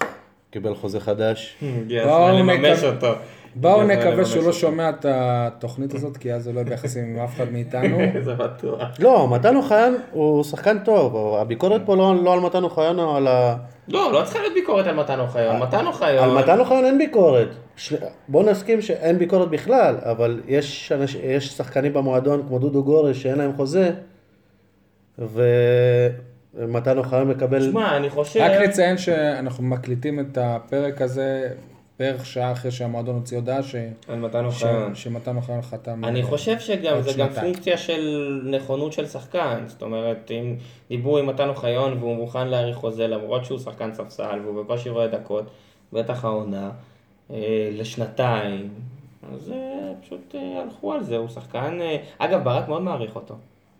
קיבל חוזה חדש. הגיע בואו הזמן לממש נקווה- אותו. בואו נקווה שהוא לא. שומע את התוכנית הזאת, כי אז הוא לא ביחסים עם אף אחד מאיתנו. זה בטוח. לא, מתן אוחיון הוא שחקן טוב, הביקורת פה לא, לא על מתן אוחיון, או על ה... לא, לא צריכה להיות ביקורת על מתן אוחיון. מתן אוחיון... על מתן אוחיון אין ביקורת. ש... בוא נסכים שאין ביקורת בכלל, אבל יש, שחקנים במועדון כמו דודו גורש שאין להם חוזה, ומתן אוחיון מקבל... שמע, אני חושב... רק לציין שאנחנו מקליטים את הפרק הזה בערך שעה אחרי שהמועדון הוציא הודעה ש- על מתן ש- אוחיון. שמתן אוחיון חתם. אני חושב שגם זה גם. פונקציה של נכונות של שחקן, זאת אומרת, אם דיברו עם מתן אוחיון והוא מוכן להאריך חוזה למרות שהוא שחקן ספסל והוא בקושי רואה דקות, בטח העונה, אה, לשנתיים, אז אה, פשוט אה, הלכו על זה, הוא שחקן, אה, אגב ברק מאוד מעריך אותו,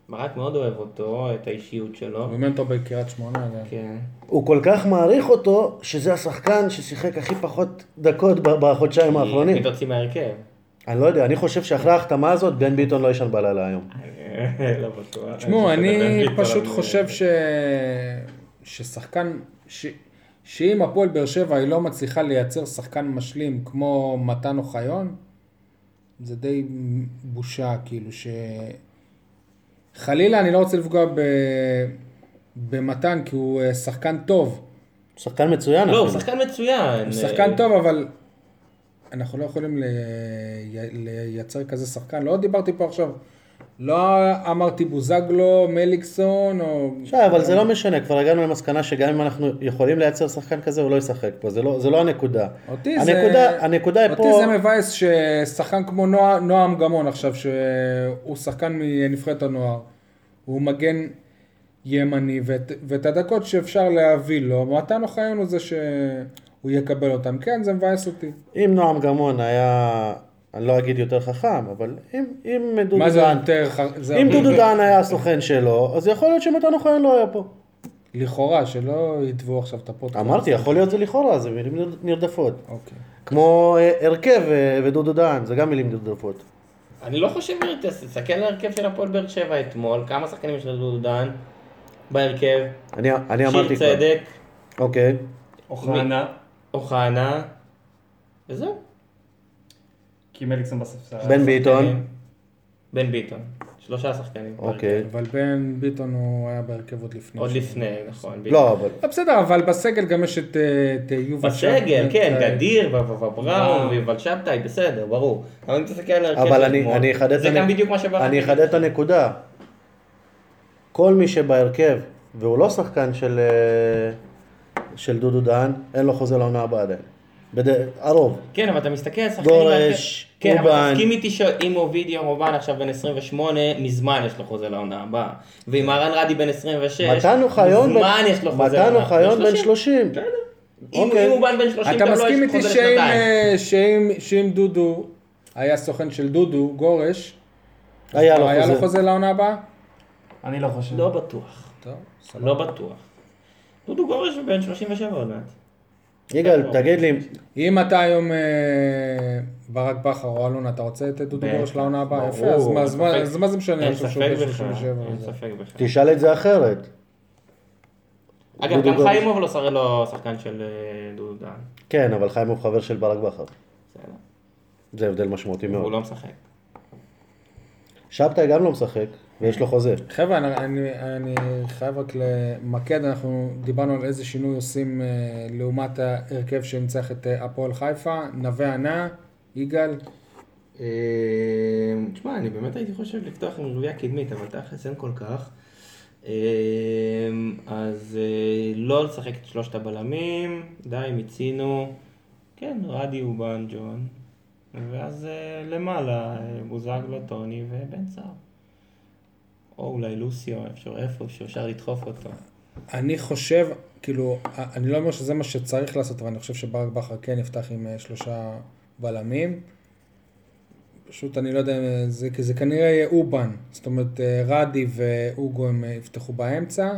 ברק מאוד אוהב אותו, את האישיות שלו, הוא אימן אותו בקריית שמונה. גם. כן, הוא כל כך מעריך אותו, שזה השחקן ששיחק הכי פחות דקות בחודשיים האחרונים. מי תוציא מההרכב? אני לא יודע, אני חושב שאחרי ההחתמה הזאת, בן ביטון לא ישן בלילה היום. לא בטוח. תשמעו, אני פשוט חושב ש... ששחקן, ש... שאם הפועל באר שבע היא לא מצליחה לייצר שחקן משלים כמו מתן אוחיון, זה די בושה, כאילו ש... חלילה, אני לא רוצה לפגוע ב... במתן, כי הוא אה, שחקן טוב. שחקן מצוין לא, הוא. שחקן מצוין. הוא שחקן טוב, אבל אנחנו לא יכולים ל... לייצר כזה שחקן. לא דיברתי פה עכשיו, לא אמרתי בוזגלו, מליקסון, או... שי, אבל זה לא משנה, כבר הגענו למסקנה שגם אם אנחנו יכולים לייצר שחקן כזה, הוא לא ישחק פה, זה לא, זה לא הנקודה. אותי הנקודה, זה... הנקודה היא אותי פה, זה מבאס ששחקן כמו נוע... נועם גמון עכשיו, שהוא שחקן מנבחרת הנוער, הוא מגן ימני, ואת, ואת הדקות שאפשר להביא לו, מתן אוחיון הוא זה שהוא יקבל אותם. כן, זה מבאס אותי. אם נועם גמון היה, אני לא אגיד יותר חכם, אבל אם, אם דודו מה זה דהן, יותר... ח- זה אם דודו דהן היה הסוכן שלו, אז יכול להיות שמתן אוחיון לא היה פה. לכאורה, שלא יתבעו עכשיו את הפודקאסט. אמרתי, יכול להיות זה לכאורה, זה מילים נר- נרדפות. אוקיי. כמו אה, הרכב אה, ודודו דהן, זה גם מילים נרדפות. אני לא חושב, תסתכל על ההרכב של הפועל באר שבע אתמול, כמה שחקנים יש לדודו דן בהרכב, אני, אני שיר אמרתי כבר. צדק, אוקיי. אוחנה, אוחנה, וזהו. כי מליקסון בספסל. בן ביטון. בן ביטון, שלושה שחקנים. אוקיי. אבל בן ביטון הוא היה בהרכב עוד לפני. עוד לפני, נכון. לא, אבל... אה, בסדר, אבל בסגל גם יש את אה, את יובל בסגל, שבתאי. כן, גדיר, ובראון. ויובל שבתאי, בסדר, ברור. אבל אם תסתכל על ההרכב אבל אני, אחדד זה גם בדיוק מה שברק אני. אחדד את הנקודה. כל מי שבהרכב, והוא לא שחקן של, אה, של דודו דהן, אין לו חוזה לעונה הבאה עדיין. בד... הרוב. כן, אבל אתה מסתכל על שחקנים... גורש, בהרכב- כן, אבל אובן. תסכים איתי שאם אובידיו מובן עכשיו בן 28, מזמן יש לו חוזה לעונה הבאה. ואם אהרן רדי בן 26, מתן אוחיון, מזמן בן- יש לו חוזה מתן לעונה. אוחיון בן 30. בסדר. אם הוא בן 30, אתה לו מסכים איתי חוזה שאם. אה, שאם, דודו היה סוכן של דודו, גורש, היה לו היה לו חוזה. חוזה לעונה הבאה? אני לא חושב. לא בטוח. טוב, סבבה. לא בטוח. דודו גורש בן 37 עוד מעט. יגאל, תגיד לי, אם אתה היום אה, ברק בכר או אלונה, אתה רוצה את דודו גורש לעונה הבאה? יפה, אז מה- זה משנה אין עכשיו שהוא ספק בכלל, 37? אין וזה? ספק בכלל. תשאל את זה אחרת. אגב, גם. חיימוב לא שר- לא שחקן של אה, דודו דן. כן, אבל חיים הוא חבר של ברק בכר. בסדר. זה הבדל משמעותי הוא מאוד. לא משחק. שבתאי גם לא משחק, ויש לו חוזה. חבר'ה, אני, אני, אני חייב רק למקד, אנחנו דיברנו על איזה שינוי עושים אה, לעומת ההרכב שניצח את אה, הפועל חיפה, נווה ענה, יגאל, אה, תשמע, אני באמת הייתי חושב לפתוח עם רביעייה קדמית, אבל תכלס אין כל כך. אה, אז אה, לא לשחק את שלושת הבלמים, די, מיצינו. כן, רדי אובן ג'ון. ואז אה, למעלה, בוזגלו, טוני ובן סער. או אולי לוסיו, אפשר איפה שאפשר לדחוף אותו. אני חושב, כאילו, אני לא אומר שזה מה שצריך לעשות, אבל אני חושב שברק בכר כן יפתח עם אה, שלושה בלמים. פשוט אני לא יודע, אם זה, זה כנראה יהיה אובן, זאת אומרת אה, רדי ואוגו הם אה, יפתחו באמצע,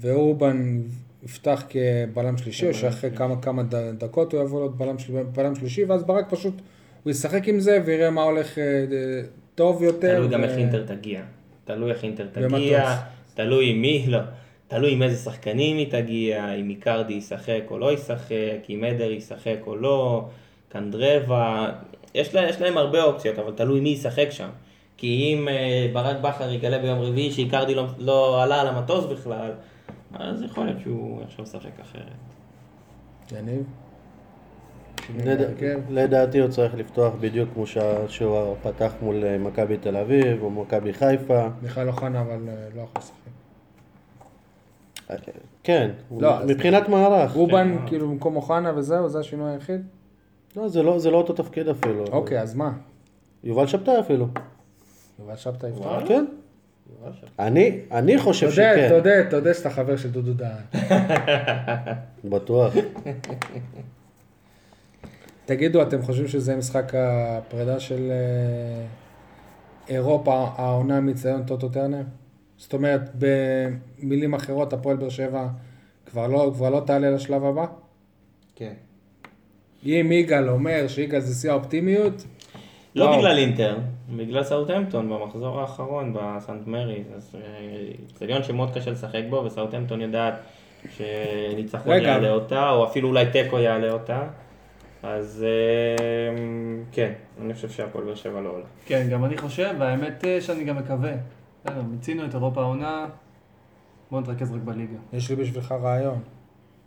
ואובן יפתח כבלם שלישי, או שאחרי כמה כמה דקות הוא יבוא להיות בלם, של, בלם שלישי, ואז ברק פשוט, הוא ישחק עם זה ויראה מה הולך אה, אה, טוב יותר. תלוי גם איך אינטר תגיע. תלוי איך אינטר. תגיע, תלוי עם מי, לא. תלוי עם איזה שחקנים היא תגיע, אם איקרדי ישחק או לא ישחק, אם עדר ישחק או לא, קנדרבה, יש, לה, יש להם הרבה אופציות, אבל תלוי מי ישחק שם. כי אם אה, ברק בכר יגלה ביום רביעי שאיקרדי לא, לא עלה על המטוס בכלל, אז יכול להיות שהוא עכשיו משחק אחרת. יניב? בהרכב? לדעתי הוא צריך לפתוח בדיוק כמו שה- שהוא פתח מול אה, מכבי תל אביב או מכבי חיפה. מיכאל אוחנה אבל אה, לא יכול לשחק. כן, לא, מבחינת מערך. רובן כאילו במקום אוחנה וזהו, זה השינוי היחיד? לא, זה לא זה לא אותו תפקיד אפילו. אוקיי, אז מה? יובל שבתאי אפילו. יובל שבתאי יפתח. כן. אני אני חושב תודה, שכן. תודה, תודה שאתה חבר של דודו דהן. בטוח. תגידו, אתם חושבים שזה משחק הפרידה של אה, אירופה, העונה מציון טוטו טרנר? זאת אומרת, במילים אחרות, הפועל באר שבע כבר לא, כבר לא תעלה לשלב הבא? כן. אם יגאל אומר שיגאל זה שיא האופטימיות, לא וואו. בגלל אינטר, בגלל סאוטהמפטון במחזור האחרון בסנט מריז. אז אה, אצטדיון שמאוד קשה לשחק בו, וסאוטהמפטון יודעת שניצחון. יעלה אותה, או אפילו אולי תיקו יעלה אותה. אז אה, כן, אני חושב שהפועל באר שבע לא עולה. כן, גם אני חושב, והאמת אה, שאני גם מקווה. בסדר, מיצינו את אירופה העונה, בואו נתרכז רק בליגה. יש לי בשבילך רעיון.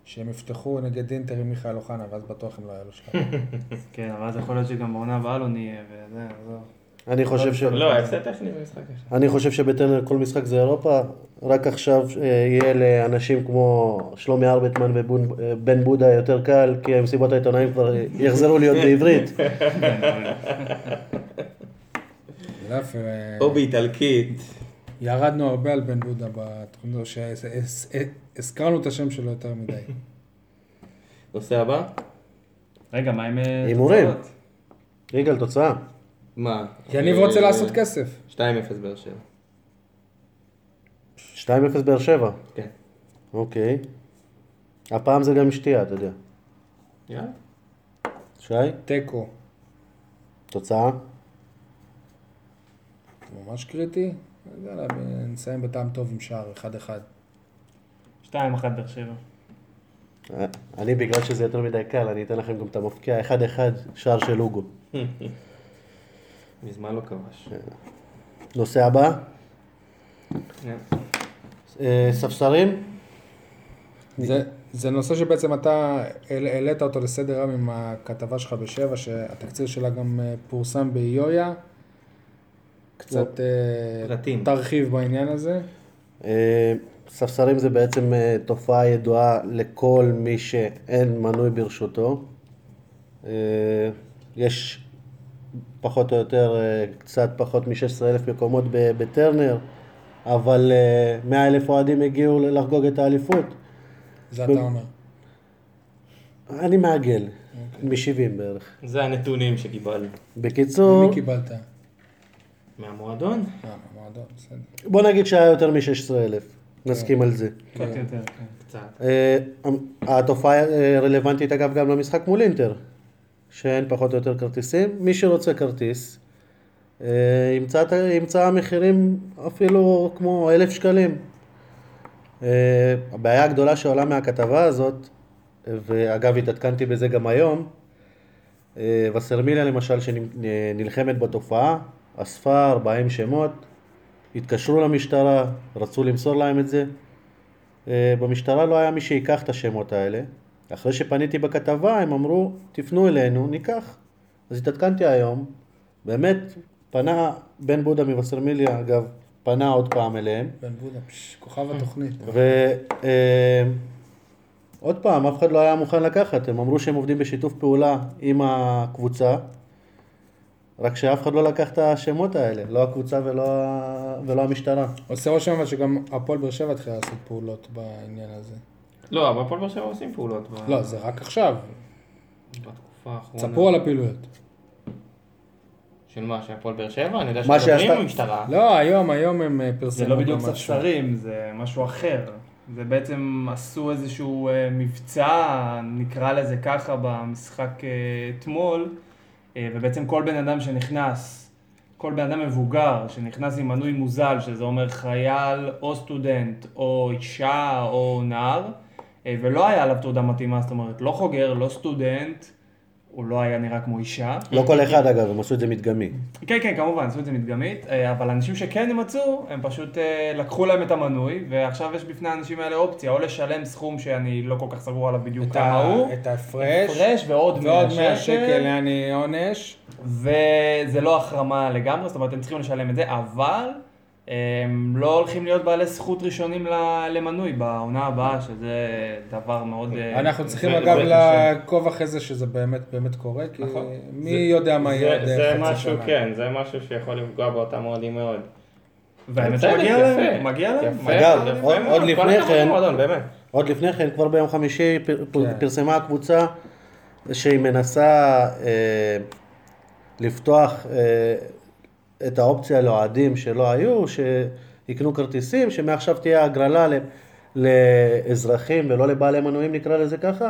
שהם יפתחו נגד אינטר עם מיכאל אוחנה, ואז בטוח הם לא יעלו שלב. כן, אבל אז יכול להיות שגם בעונה הבאה לא נהיה, וזה, עזוב. אני חושב ש... לא, הפסד טכני במשחק. אני חושב שבטרנר כל משחק זה אירופה, רק עכשיו אה, יהיה לאנשים כמו שלומי ארבטמן ובן בודה יותר קל, כי המסיבות העיתונאים כבר יחזרו להיות בעברית. אה, או באיטלקית. ירדנו הרבה על בן בודה בתוכנית, שהזכרנו את השם שלו יותר מדי. נושא הבא? רגע, מה עם אה, הימורים. יגאל, תוצאה. מה? יניב רוצה לעשות כסף. 2-0 באר שבע. 2-0 באר שבע. כן. אוקיי. הפעם זה גם שתייה, אתה יודע. יאללה. שי, תיקו, תוצאה. ממש קריטי. אז יאללה, נסיים בטעם טוב עם שער, 1-1. 2-1 באר שבע. אה, אני, בגלל שזה יותר מדי קל, אני אתן לכם גם את המפקיע 1-1, שער של אוגו. מזמן לא כבש. נושא הבא, כן. אה, ספסרים. זה, זה נושא שבעצם אתה העל- העלית אותו לסדר היום עם הכתבה שלך בשבע, שהתקציר שלה גם אה, פורסם באיויה. קצת אה, פרטים. תרחיב בעניין הזה. אה, ספסרים זה בעצם אה, תופעה ידועה לכל מי שאין מנוי ברשותו. אה, יש פחות או יותר אה, קצת פחות מ-16,000 מקומות ב- בטרנר, אבל 100,000 אוהדים הגיעו לחגוג את האליפות. זה אתה אומר. אני מעגל, מ-70 בערך. זה הנתונים שקיבלנו. בקיצור, מי קיבלת? מהמועדון? אה, מהמועדון, בסדר. בוא נגיד שהיה יותר מ-16,000, נסכים על זה. קצת יותר, כן. קצת. אה, התופעה אה, רלוונטית אגב גם למשחק מול אינטר, שאין פחות או יותר כרטיסים. מי שרוצה כרטיס, אה, ימצא, ימצא מחירים אפילו כמו אלף שקלים. אה, הבעיה הגדולה שעולה מהכתבה הזאת, ואגב התעדכנתי בזה גם היום, אה, וסרמיליה למשל שנלחמת בתופעה, אספה 40 שמות, התקשרו למשטרה, רצו למסור להם את זה. במשטרה לא היה מי שיקח את השמות האלה. אחרי שפניתי בכתבה, הם אמרו, תפנו אלינו, ניקח. אז התעדכנתי היום, באמת, פנה בן בודה מבשרמיליה, אגב, פנה עוד פעם אליהם, בן בודה, פש, כוכב התוכנית. ועוד פעם, אף אחד לא היה מוכן לקחת, הם אמרו שהם עובדים בשיתוף פעולה עם הקבוצה, רק שאף אחד לא לקח את השמות האלה, לא הקבוצה ולא, ולא המשטרה. עושה רושם אבל שגם הפועל באר שבע התחילה לעשות פעולות בעניין הזה. לא, אבל הפועל באר שבע עושים פעולות. לא, זה רק עכשיו. בתקופה האחרונה. ספרו על הפעילויות. של מה, של הפועל באר שבע? אני יודע שמדברים עם המשטרה. לא, היום, היום הם אה, פרסמו זה לא בדיוק. ספסרים, זה משהו אחר. זה בעצם עשו איזשהו אה, מבצע, נקרא לזה ככה, במשחק אה, אתמול, ובעצם כל בן אדם שנכנס, כל בן אדם מבוגר שנכנס עם מנוי מוזל, שזה אומר חייל או סטודנט או אישה או נער, ולא היה עליו תעודה מתאימה, זאת אומרת, לא חוגר, לא סטודנט, הוא לא היה נראה כמו אישה. לא כל אחד אגב, הם עשו את זה מדגמי. כן, כן, כמובן, עשו את זה מדגמית, אה, אבל אנשים שכן ימצאו, הם פשוט אה, לקחו להם את המנוי, ועכשיו יש בפני האנשים האלה אופציה, או לשלם סכום שאני לא כל כך סגור עליו בדיוק כמה הוא, את ההפרש, הפרש ועוד 100 ועוד 100 שקל, שקל, יעני עונש. וזה לא החרמה לגמרי, זאת אומרת, הם צריכים לשלם את זה, אבל הם לא הולכים להיות בעלי זכות ראשונים למנוי בעונה הבאה, שזה דבר מאוד... אה, אנחנו צריכים זה- אגב זה לעקוב אחרי זה שזה באמת באמת קורה, כי נכון. מי זה- יודע מה יהיה עוד זה- זה חצי משהו, שנה. כן, זה משהו שיכול לפגוע באותם אוהדים מאוד. והאמת שמגיע. להם, מגיע להם. אגב, עוד- לפני כן-. עוד לפני כן, כבר ביום חמישי כן. פרסמה הקבוצה שהיא מנסה אה, לפתוח אה, את האופציה לאוהדים שלא היו, שיקנו כרטיסים, שמעכשיו תהיה הגרלה לאזרחים ולא לבעלי מנויים נקרא לזה ככה.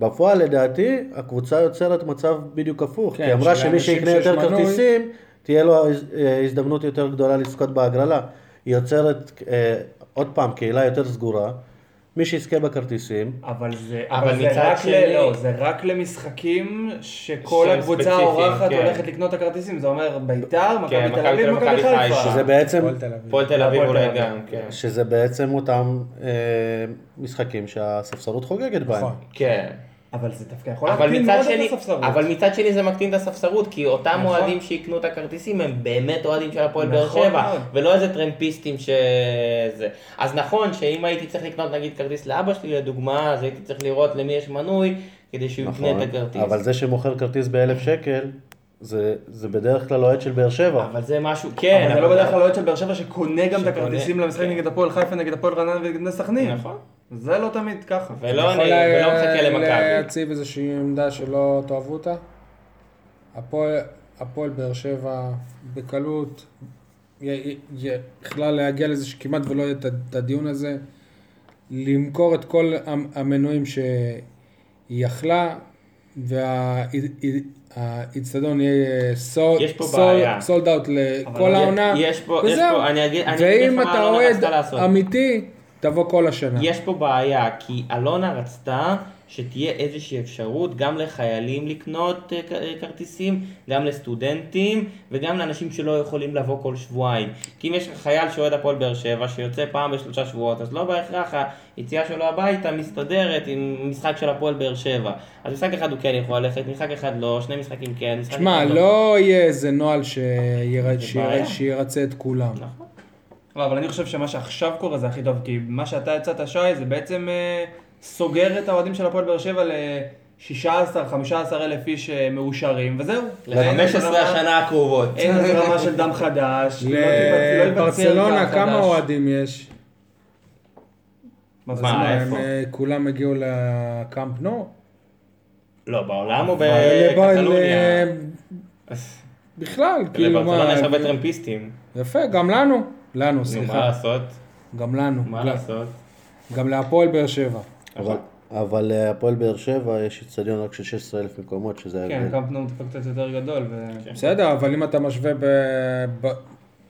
בפועל לדעתי הקבוצה יוצרת מצב בדיוק הפוך, כן, כי אמרה שמי שיקנה יותר מנוי- כרטיסים, תהיה לו אה, הזדמנות יותר גדולה לזכות בהגרלה. היא יוצרת אה, עוד פעם קהילה יותר סגורה, מי שיזכה בכרטיסים, אבל זה, אבל אבל זה רק, שני- ל, לא, זה רק למשחקים שכל הקבוצה האורחת כן. הולכת לקנות את הכרטיסים, זה אומר ביתר, מכבי כן, תל מכבי אביב, תל מכבי אביב, מכבי חיפה. שזה בעצם, הפועל תל אביב. אולי גם, כן. שזה בעצם אותם אה, משחקים שהספסרות חוגגת בהם. נכון. כן. אבל זה דווקא יכול אבל להקטין מצד מאוד שני, את הספסרות. אבל מצד שני זה מקטין את הספסרות, כי אותם נכון. אוהדים שיקנו את הכרטיסים הם באמת אוהדים של הפועל באר נכון שבע, מאוד. ולא איזה טרמפיסטים שזה. אז נכון שאם הייתי צריך לקנות נגיד כרטיס לאבא שלי לדוגמה, אז הייתי צריך לראות למי יש מנוי, כדי שהוא יקנה נכון, את הכרטיס. אבל זה שמוכר כרטיס באלף שקל, זה, זה בדרך כלל אוהד של באר שבע. אבל זה משהו, כן. אבל זה לא בדרך כלל אוהד של באר שבע שקונה גם את הכרטיסים למשחק כן. נגד הפועל חיפה, נגד הפועל רעננה ונגד בני סכנין. נכון. זה לא תמיד ככה. ולא יכול אני, לה- ולא מחכה למכבי. להציב איזושהי עמדה שלא תאהבו אותה? הפועל- הפועל באר שבע בקלות י- י- י- יכלה להגיע לזה שכמעט ולא יהיה את הדיון הזה, למכור את כל המ- המנויים שהיא יכלה, והאיצטדיון יהיה יש פה בעיה. סולד אאוט לכל העונה, יש פה- יש וזהו. פה- אני אגיד- אני ואם אתה אלונה אוהד. אמיתי, תבוא כל השנה. יש פה בעיה, כי אלונה רצתה שתהיה איזושהי אפשרות גם לחיילים לקנות אה, אה, כרטיסים, גם לסטודנטים וגם לאנשים שלא יכולים לבוא כל שבועיים. כי אם יש לך חייל שאוהד הפועל באר שבע שיוצא פעם בשלושה שבועות, אז לא בהכרח היציאה שלו הביתה מסתדרת עם משחק של הפועל באר שבע. אז משחק אחד הוא כן יכול ללכת, משחק אחד לא, שני משחקים כן, משחק שמע, אחד לא יהיה איזה נוהל שיר- שיר-. שירצה את כולם. נכון. לא, אבל אני חושב שמה שעכשיו קורה זה הכי טוב, כי מה שאתה הצעת, שי, זה בעצם אה, סוגר את האוהדים של הפועל באר שבע ל-16-15 אלף איש אה, מאושרים, וזהו. אין איזה ל-15 רמה- השנה הקרובות. אין איזה רמה של דם חדש. לא לברצלונה כמה. אוהדים יש? מה? מה, מה, איפה? אה, כולם הגיעו לקאמפ נו? לא, בעולם או לבר- בקטלוניה? ל- בכלל, כאילו לברצלונה יש הרבה מה... טרמפיסטים. יפה, גם לנו. לנו, נו, מה סליחה. לעשות? גם לנו. מה לעשות? גם להפועל באר שבע. אבל, אבל להפועל באר שבע יש אצטדיון רק של 16,000 מקומות, שזה כן, ההבדל. קמפ נו טיפה קצת יותר גדול. ו- בסדר, אבל אם אתה משווה ב- ב-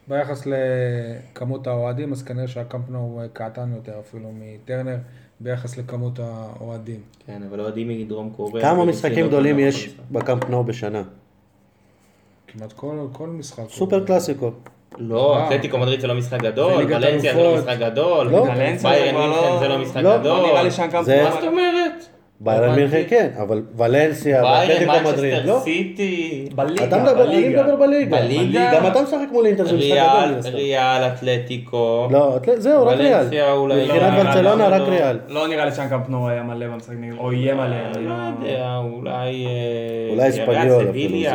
ביחס לכמות האוהדים, אז כנראה שהקאמפ נו הוא קטן יותר אפילו מטרנר ביחס לכמות האוהדים. כן, אבל אוהדים מדרום קוריאה. כמה משחקים לא גדולים יש משחק. בקאמפ נו בשנה? כמעט כל, כל משחק. סופר קלאסיקו. לא, אה. אתלטיקו מדריד זה לא משחק גדול, ולנסיה זה לא. משחק גדול, לא. ביירן מינכן לא- זה לא משחק לא, גדול. לא. מה זאת אומרת? ביירן. מינכן כן, אבל ולנסיה ואתלטיקו מדריד, לא? סיטי, בליגה, אתה מדבר, אני. מדבר בליגה. בליגה? גם אתה משחק מול אינטר, זה משחק גדול. ריאל, אתלטיקו. לא, זהו, רק ריאל. ולנסיה אולי לא. מבחינת ברצלונה לא, רק לא. ריאל. לא נראה לי שם קמפ נו היה מלא במשחק נגד, או יהיה מלא. לא יודע, אולי... אה, אולי אספניול.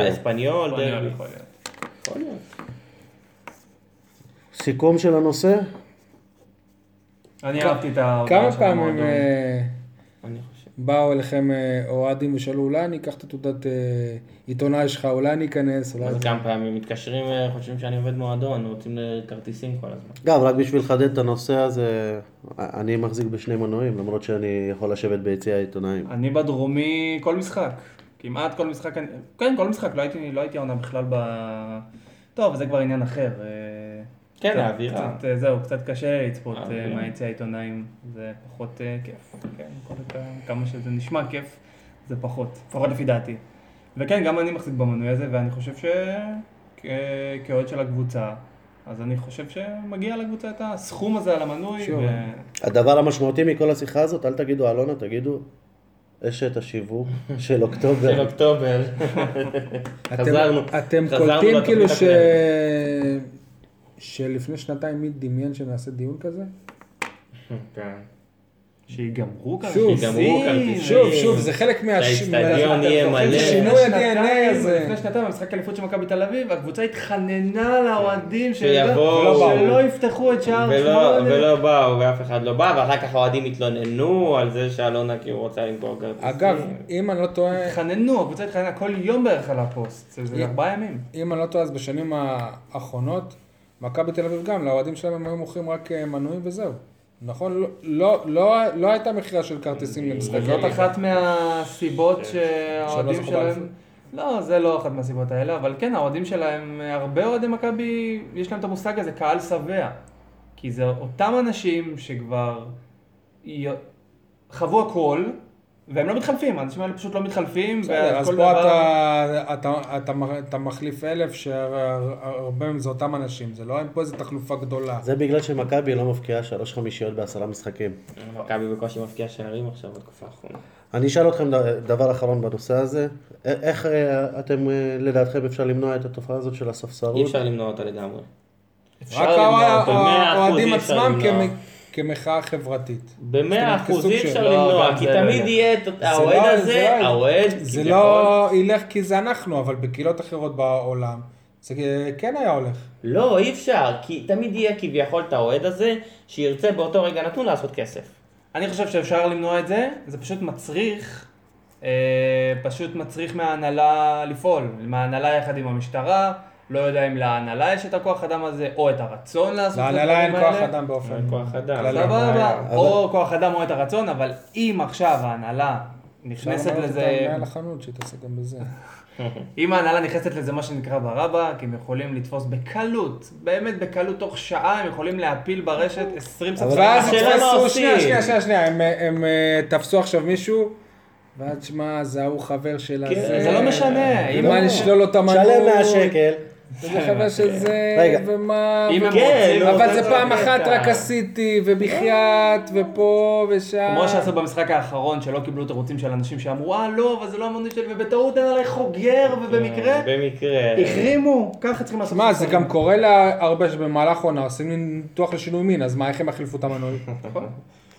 אספניול, יכול להיות, דרבי. יכול להיות. יכול להיות. סיכום של הנושא? אני אהבתי את ההודעה כמה של פעמים המועדון. אה, אני חושב. באו אליכם אה, אוהדים ושאלו, אולי אני אקח את התעודת אה, עיתונאי שלך, אולי אני אכנס, אולי... אז כמה פעמים מתקשרים, אה, חושבים שאני עובד מועדון, רוצים כרטיסים כל הזמן. גם, רק בשביל לחדד את הנושא הזה, אני מחזיק בשני מנויים, למרות שאני יכול לשבת ביציע העיתונאים. אני בדרומי כל משחק. כמעט כל משחק, כן, כל משחק, לא הייתי, לא הייתי העונה בכלל ב... טוב, זה כבר עניין אחר. כן, האווירה. קצת, אה, זהו, קצת קשה לצפות אה. מהיציע העיתונאים, זה פחות אה, כיף. כן, כל כך- כמה שזה נשמע כיף, זה פחות, לפחות לפי דעתי. וכן, גם אני מחזיק במנוי הזה, ואני חושב שכאוהד של הקבוצה, אז אני חושב שמגיע לקבוצה את הסכום הזה על המנוי. ו... הדבר המשמעותי מכל השיחה הזאת, אל תגידו אלונה, תגידו אשת השיווק של של אוקטובר. אוקטובר. אתם- חזרנו. אתם קולטים כאילו ש... שלפני שנתיים מי דמיין שנעשה דיון כזה? כן. שיגמרו כאן. שוב, שיגמרו כרטיסים. שוב, שוב, זה חלק מה... שהאצטדיון יהיה מלא. זה שינוי ה-DNA הזה. לפני שנתיים במשחק אליפות של מכבי תל אביב, הקבוצה התחננה לאוהדים. שלא יפתחו את שער שמונה. ולא באו, ואף אחד לא בא, ואחר כך האוהדים התלוננו על זה שאלונה כאילו רוצה למכור כרטיסים. אגב, אם אני לא טועה, התחננו, הקבוצה התחננה כל יום בערך על הפוסט, זה ארבעה ימים. אם אני לא טועה, אז בשנים האחרונות, מכבי תל אביב גם, לאוהדים שלהם הם היו מוכרים רק אה, מנויים וזהו. נכון? לא- לא, לא, לא הייתה מכירה של כרטיסים למשחקי זאת ליגה. אחת מהסיבות שהאוהדים שלא זכו שלהם... לא, זה לא אחת מהסיבות האלה, אבל כן, האוהדים שלהם, הרבה אוהדי מכבי, יש להם את המושג הזה, קהל שבע. כי זה אותם אנשים שכבר י- חוו הכל, והם לא מתחלפים, האנשים האלה פשוט לא מתחלפים, בסדר, אז פה דבר- אתה, אתה, אתה, אתה מחליף אלף, שהרבה מהם זה אותם אנשים, זה לא, אין פה איזה תחלופה גדולה. זה בגלל שמכבי לא מבקיעה שלוש חמישיות בעשרה משחקים. מכבי בקושי מבקיע שערים עכשיו בתקופה האחרונה. אני אשאל אתכם דבר אחרון בנושא הזה, איך אה, אתם, אה, לדעתכם, אפשר למנוע את התופעה הזאת של הספסרות? אי אפשר למנוע אותה לגמרי. אפשר רק האוהדים עצמם כמחאה חברתית. במאה אחוז אי של- אפשר לא, למנוע, גם כי זה תמיד לא. יהיה את זה האוהד לא- הזה, זה לא- האוהד, זה. לא ילך כי זה אנחנו, אבל בקהילות אחרות בעולם, זה כן היה הולך. לא, אי אפשר, כי תמיד יהיה כביכול את האוהד הזה, שירצה באותו רגע נתון לעשות כסף. אני חושב שאפשר למנוע את זה, זה פשוט מצריך, אה, פשוט מצריך מההנהלה לפעול, מההנהלה יחד עם המשטרה, לא יודע אם להנהלה יש את הכוח אדם הזה, או את הרצון לעשות את הדברים האלה. להנהלה אין כוח אדם באופן אין כוח אדם. סבבה, או כוח אדם או את הרצון, אבל אם עכשיו ההנהלה נכנסת אפשר לזה, למנות את המנהל החנות שיתעסק גם בזה. אם ההנהלה נכנסת לזה מה שנקרא ברבק, הם יכולים לתפוס בקלות, באמת בקלות, תוך שעה הם יכולים להפיל ברשת 20 ספסלים. ואז השאלה מה יתפסו, עושים. שנייה, שנייה, שנייה, שנייה, הם, הם אה, תפסו עכשיו מישהו, ואז שמע, זה ההוא חבר של כן, הזה. זה לא משנה, אם הם- נשלול לו את המנוי. שלם 100 שקל. זה חבר של זה, רגע. ומה... אם הם כן, רוצים... לא, אבל זה זה פעם. אחת רק עשיתי, ובחייאת, ופה ושם. כמו שעשו במשחק האחרון, שלא קיבלו תירוצים של אנשים שאמרו, אה לא, אבל זה לא המונית שלי, ובטעות היה עליי חוגר, ובמקרה, במקרה. החרימו, ככה צריכים לעשות. מה, זה. גם קורה להרבה שבמהלך עונה עושים ניתוח לשינוי מין, אז מה, איך הם יחליפו את המנוי?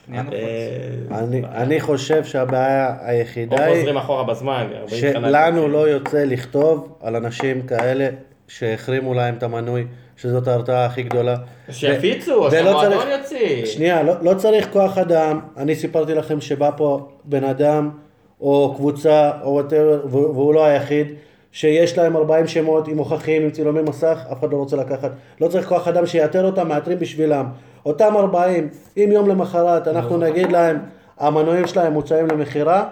נפוץ. אה, אני, אני חושב שהבעיה או היחידה היא חוזרים אחורה בזמן. 40 שנה. שלנו לא יוצא לכתוב על אנשים כאלה שהחרימו להם את המנוי, שזאת ההרתעה הכי גדולה. שיפיצו, שהמועדון צריך- יוציא. שנייה, לא, לא צריך כוח אדם, אני סיפרתי לכם שבא פה בן אדם או קבוצה או וואטאבר, והוא לא היחיד, שיש להם 40 שמות עם מוכחים, עם צילומי מסך, אף אחד לא רוצה לקחת. לא צריך כוח אדם שיאתר אותם, מאתרים בשבילם. אותם 40, אם יום למחרת אנחנו נגיד להם, המנויים שלהם מוצאים למכירה,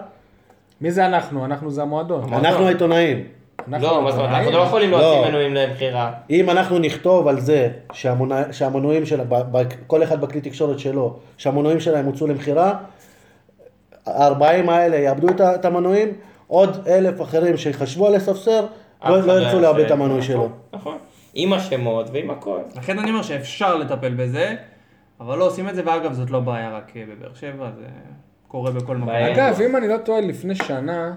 מי זה אנחנו? אנחנו זה המועדון. אנחנו העיתונאים. לא, מה זאת אומרת, אנחנו לא. יכולים לא. להוציא מנויים למכירה. אם אנחנו נכתוב על זה שהמנויים של, כל אחד בכלי תקשורת שלו, שהמנויים שלהם הוצאו למכירה, ה-40 האלה יאבדו את המנויים, עוד אלף אחרים שיחשבו על לספסר, לא לא ירצו. לאבד את המנוי שלו. נכון, נכון. עם השמות ועם הכל. לכן אני אומר שאפשר לטפל בזה, אבל לא עושים את זה, ואגב, זאת לא בעיה רק אה, בבאר שבע, זה קורה בכל מקום. אגב, אם אני לא טועה, לפני שנה,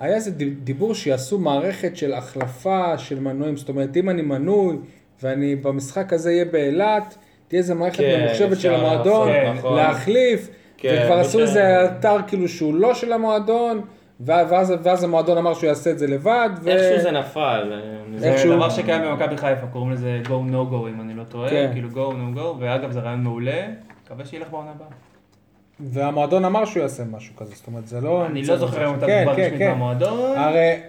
היה איזה די- דיבור שיעשו מערכת של החלפה של מנויים, זאת אומרת, אם אני מנוי, ואני במשחק הזה אהיה באילת, תהיה איזה מערכת כן, ממוחשבת של המועדון, לעשות, נכון. להחליף, כן, וכבר עשו. איזה אתר כאילו שהוא לא של המועדון, ואז, ואז המועדון אמר שהוא יעשה את זה לבד, ו... איכשהו זה נפל. זה איכשהו- דבר שקיים במכבי חיפה, קוראים לזה go no go אם אני לא טועה, כן. כאילו go no go, ואגב זה רעיון מעולה, מקווה שילך בעונה הבאה. והמועדון אמר שהוא יעשה משהו כזה, זאת אומרת, זה לא... אני לא זוכר אם אתה כן, תגובה כן, רשמית כן. מהמועדון. הרי,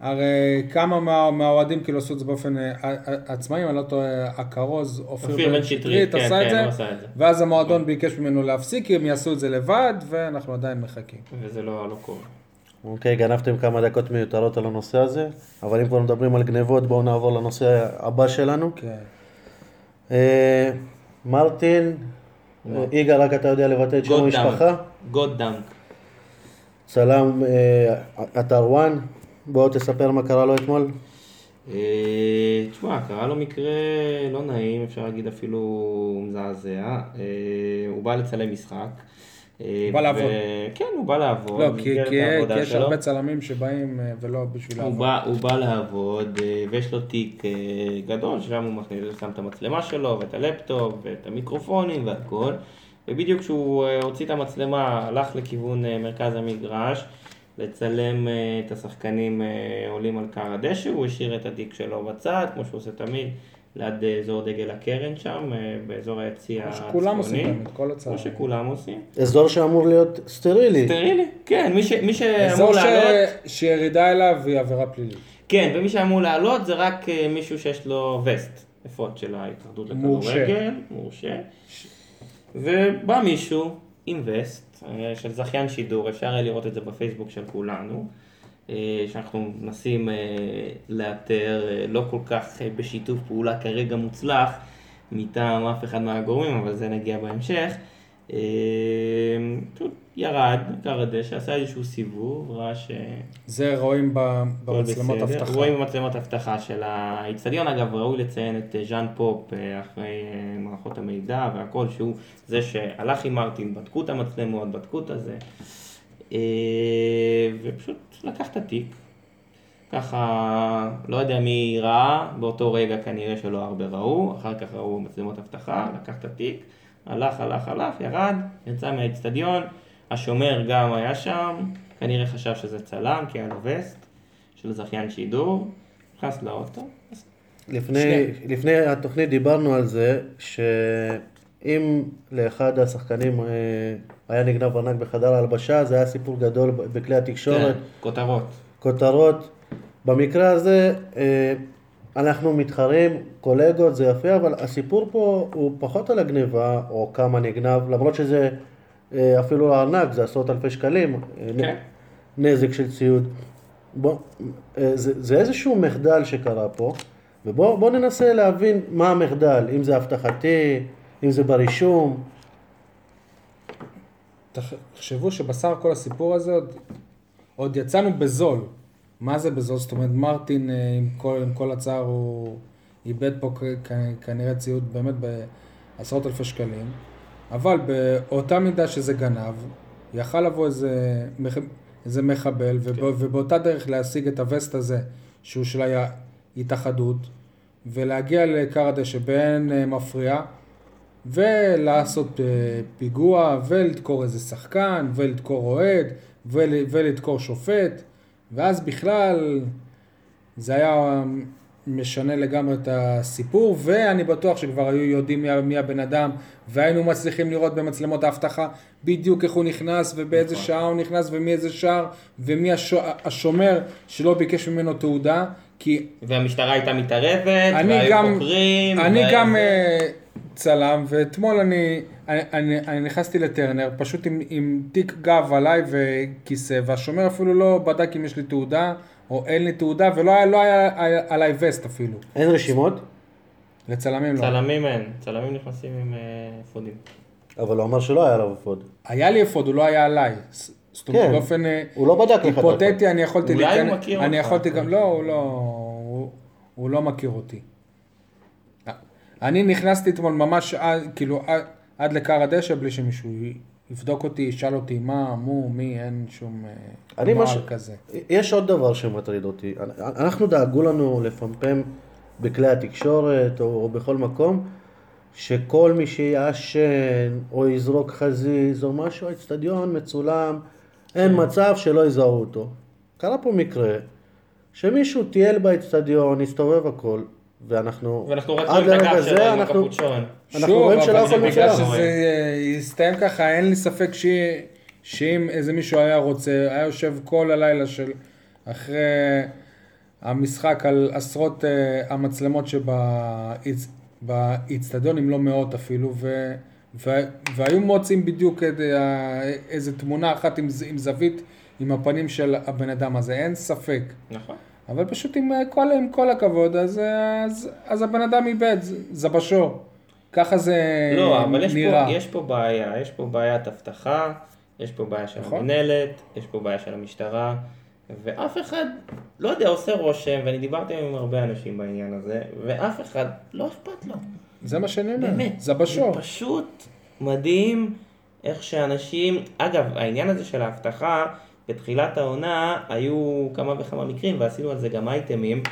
הרי כמה מה, מהאוהדים כאילו עשו את זה באופן אה, אה, עצמאי, אם אני לא טועה, הכרוז, אופיר בן שטרית כן, עשה כן, את זה, הוא עשה את זה. ואז המועדון ביקש ממנו להפסיק, כי הם יעשו את זה לבד, ואנחנו עדיין מחכים. וזה לא לא קורה. אוקיי, גנבתם כמה דקות מיותרות על הנושא הזה, אבל אם כבר מדברים על גנבות, בואו נעבור לנושא הבא שלנו. כן. אה, מרטין, יגאל, רק אתה יודע לבטא את שם. המשפחה. גוד דאנק. צלם אה, אתר וואן, בואו תספר מה קרה לו אתמול. אה, תשמע, קרה לו מקרה לא נעים, אפשר להגיד אפילו מזעזע. אה, הוא בא לצלם משחק. אה, בא לעבוד. כן, הוא בא לעבוד. לא, כי, כי, כי יש שלו. הרבה צלמים שבאים אה, ולא בשביל הוא לעבוד. בא, הוא בא לעבוד, אה, ויש לו תיק גדול, ששם הוא מכניס, שם את המצלמה שלו, ואת הלפטופ, ואת המיקרופונים והכל. ובדיוק כשהוא הוציא את המצלמה, הלך לכיוון מרכז המגרש, לצלם את השחקנים עולים על קר הדשא, הוא השאיר את התיק שלו בצד, כמו שהוא עושה תמיד, ליד אה, אזור דגל הקרן שם, אה, באזור היציע כמו הצפוני. שכולם עושים תמיד, כל הצלמים. כמו שכולם עושים. אזור שאמור להיות סטרילי. סטרילי, כן, מי, ש, מי שאמור אזור ש... לעלות... שירידה אליו היא עבירה פלילית. כן, ומי שאמור לעלות זה רק אה, מישהו שיש לו וסט, אפוד של ההתאחדות. לכדורגל, מורשה. ובא מישהו עם וסט של זכיין שידור, אפשר לראות את זה בפייסבוק של כולנו, שאנחנו מנסים אה, לאתר, אה, לא כל כך אה, בשיתוף פעולה כרגע מוצלח מטעם אף אחד מהגורמים, אבל זה נגיע בהמשך. אה, פשוט ירד, קר הדשא, עשה איזשהו סיבוב, ראה ש... זה רואים במצלמות. אבטחה. רואים במצלמות אבטחה של האיצטדיון, אגב, ראוי לציין את אה, ז'אן פופ אה, אחרי אה, מערכות המידע והכל, שהוא זה שהלך עם מרטין, בדקו את המצלמות, בדקו את הזה, אה, ופשוט לקח את התיק. ככה, לא יודע מי ראה, באותו רגע כנראה שלא הרבה ראו, אחר כך ראו מצלמות אבטחה, לקח את התיק, הלך, הלך, הלך, ירד, יצא מהאיצטדיון, השומר גם היה שם, כנראה חשב שזה צלם, כי היה לו וסט של זכיין שידור, נכנס לאוטו, לפני. לפני התוכנית דיברנו על זה שאם לאחד השחקנים אה, היה נגנב ארנק בחדר ההלבשה, זה היה סיפור גדול בכלי התקשורת, כן, כותרות. כותרות. במקרה הזה אה, אנחנו מתחרים, קולגות, זה יפה, אבל הסיפור פה הוא פחות על הגניבה או כמה נגנב, למרות שזה אה, אפילו לא ארנק, זה עשרות אלפי שקלים. אה, כן. נזק של ציוד. בוא, זה, זה איזשהו מחדל שקרה פה, ובואו בוא ננסה להבין מה המחדל, אם זה אבטחתי, אם זה ברישום. תחשבו שבסך הכל הסיפור הזה עוד, עוד יצאנו בזול. מה זה בזול? זאת אומרת, מרטין, אה, עם כל, עם כל הצער, הוא איבד פה כנראה ציוד באמת בעשרות אלפי שקלים, אבל באותה מידה שזה גנב, יכל לבוא איזה, איזה מחבל, כן. ובא, ובאותה דרך להשיג את הווסט הזה, שהוא של ההתאחדות, ולהגיע לכר הדשא באין אה, מפריע, ולעשות אה, פיגוע, ולדקור איזה שחקן, ולדקור אוהד, ול, ולדקור שופט, ואז בכלל זה היה משנה לגמרי את הסיפור, ואני בטוח שכבר היו יודעים מי, מי הבן אדם, והיינו מצליחים לראות במצלמות האבטחה בדיוק איך הוא נכנס, ובאיזה נכון. שעה הוא נכנס, ומי איזה שער, ומי השו, השומר שלא ביקש ממנו תעודה, כי והמשטרה הייתה מתערבת, והיו גם, חוקרים. אני והיה גם זה. אה, צלם, ואתמול אני, אני, אני, אני נכנסתי לטרנר, פשוט עם, עם תיק גב עליי וכיסא, והשומר אפילו לא בדק אם יש לי תעודה, או אין לי תעודה, ולא היה, לא היה עליי וסט אפילו. אין רשימות, לצלמים לא. צלמים אין, צלמים נכנסים עם אה, אפודים. אבל הוא אמר שלא היה עליו אפוד. היה לי אפוד, הוא לא היה עליי. זאת אומרת, כן. באופן אה, הוא לא בדק לך את האפוד. היפותטי, אני יכולתי אולי הוא להיכנס- מכיר אני אותך. יכולתי גם, לא, הוא לא, הוא, הוא לא מכיר אותי. אני נכנסתי אתמול ממש, עד- כאילו, עד, עד לכר הדשא בלי שמישהו יבדוק אותי, ישאל אותי מה, מו, מי, אין שום אה, נוהל מש... כזה. יש עוד דבר שמטריד אותי. אנחנו דאגו לנו לפמפם בכלי התקשורת או, או בכל מקום, שכל מי שיעשן או יזרוק חזיז או משהו, האצטדיון מצולם, אין מצב שלא יזהו אותו. קרה פה מקרה שמישהו טייל באצטדיון, הסתובב הכל, ואנחנו, ואנחנו רק רואים את הגב שלו עם אנחנו- הקפוצ'ון. אנחנו רואים שלא אבל הכל זה בגלל. שזה אה, יסתיים ככה, אין לי ספק ש... שאם איזה מישהו היה רוצה, היה יושב כל הלילה של אחרי המשחק על עשרות אה, המצלמות שבאיצטדיון, אם לא מאות אפילו, ו... ו... והיו מוצאים בדיוק את, ה- איזה תמונה אחת עם זווית עם הפנים של הבן אדם הזה, אין ספק. נכון. אבל פשוט עם אה, כל, עם כל הכבוד, אז, אה, אז, אז הבן אדם איבד, זה בשור. ככה זה לא, אבל יש נראה. פה, יש פה בעיה, יש פה בעיית אבטחה, יש פה בעיה של נכון. המנהלת, יש פה בעיה של המשטרה, ואף אחד, לא יודע, עושה רושם, ואני דיברתי עם הרבה אנשים בעניין הזה, ואף אחד לא אכפת לו. זה מה שאני אומר, באמת. זה בשור. זה פשוט מדהים איך שאנשים, אגב, העניין הזה של האבטחה, בתחילת העונה היו כמה וכמה מקרים, ועשינו על זה גם אייטמים,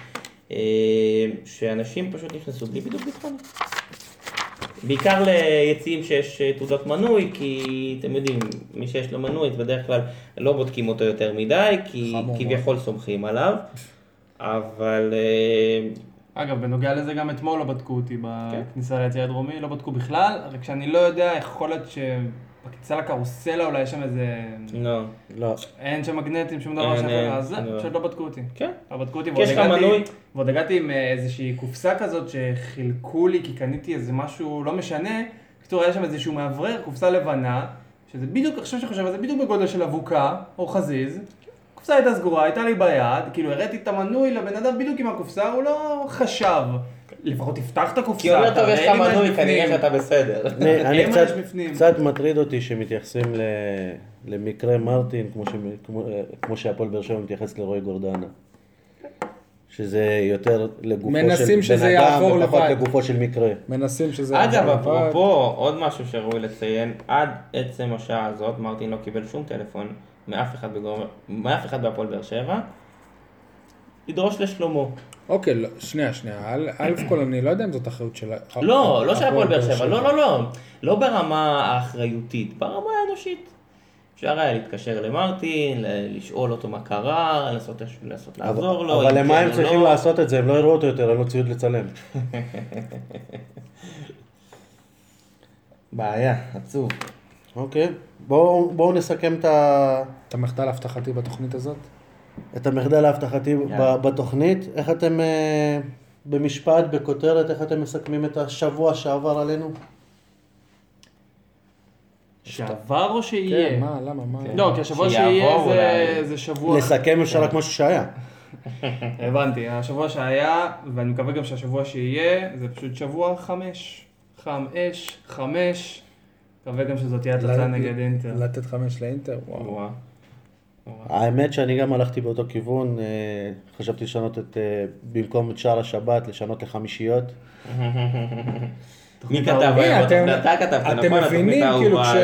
אה, שאנשים פשוט נכנסו בלי בידוק ביטחוני. בעיקר ליציאים שיש אה, תעודות מנוי, כי אתם יודעים, מי שיש לו מנוי, בדרך כלל לא בודקים אותו יותר מדי, כי כביכול סומכים עליו, אבל אה, אגב, בנוגע לזה גם אתמול לא בדקו אותי בכניסה ליציא הדרומי, לא בדקו בכלל, רק שאני לא יודע, יכול להיות שבכניסה לקרוסלה אולי יש שם איזה... לא. לא. אין שם מגנטים, שום דבר שאחר, אז זה, לא. פשוט לא בדקו אותי. כן. לא בדקו אותי, כי יש לך ועוד הגעתי- מנוי. ועוד הגעתי עם אה, איזושהי קופסה כזאת שחילקו לי, כי קניתי איזה משהו, לא משנה. בקיצור, היה שם איזשהו מאוורר, קופסה לבנה, שזה בדיוק, עכשיו שאני חושב זה, בדיוק בגודל של אבוקה, או חזיז. הקופסה הייתה סגורה, הייתה לי ביד, כאילו הראיתי את המנוי לבן אדם בדיוק עם הקופסה, הוא לא חשב. לפחות תפתח את הקופסה. כי אומר טוב, יש לך מנוי. כנראה שאתה בסדר. אני, קצת, מטריד אותי שמתייחסים ל, למקרה מרטין, כמו, ש, כמו, כמו שהפועל באר שבע מתייחס לרועי גורדנה. שזה יותר לגופו מנסים של שזה בן אדם יעבור ופחות לבד. לגופו של מקרה. מנסים שזה... אגב, יעבור לבד. אפרופו, עוד משהו שראוי לציין, עד עצם השעה הזאת, מרטין לא קיבל שום טלפון מאף אחד בגורם, מאף אחד בהפועל באר שבע, לדרוש לשלומו. אוקיי, לא, שנייה, שנייה. א' כל אני לא יודע אם זאת אחריות של... לא, לא של הפועל באר שבע, לא, לא, לא. לא ברמה האחריותית, ברמה האנושית. אפשר היה להתקשר למרטין, לשאול אותו מה קרה, לנסות, לנסות לעזור לו. אבל למה כן הם צריכים לא. לעשות את זה? הם לא יראו אותו יותר, אין לו ציוד לצלם. בעיה, עצוב. אוקיי, בואו בואו נסכם את, ה, את המחדל האבטחתי בתוכנית הזאת? את המחדל האבטחתי. ב- בתוכנית. איך אתם, אה, במשפט, בכותרת, איך אתם מסכמים את השבוע שעבר עלינו? שעבר או שיהיה? כן, מה, למה, מה? לא, כי השבוע שיהיה. זה- זה שבוע... לסכם אפשר רק משהו שהיה. הבנתי, השבוע שהיה, ואני מקווה גם שהשבוע שיהיה, זה פשוט שבוע חמש. חם אש, חמש. מקווה גם שזאת תהיה התוצאה נגד אינטר. לתת חמש לאינטר? וואו. האמת שאני גם הלכתי באותו כיוון, אה, חשבתי לשנות את, אה, במקום את שער השבת, לשנות לחמישיות. מי כתב. היום? אתה כתבת, נכון? אתם מבינים, כאילו, על, כש...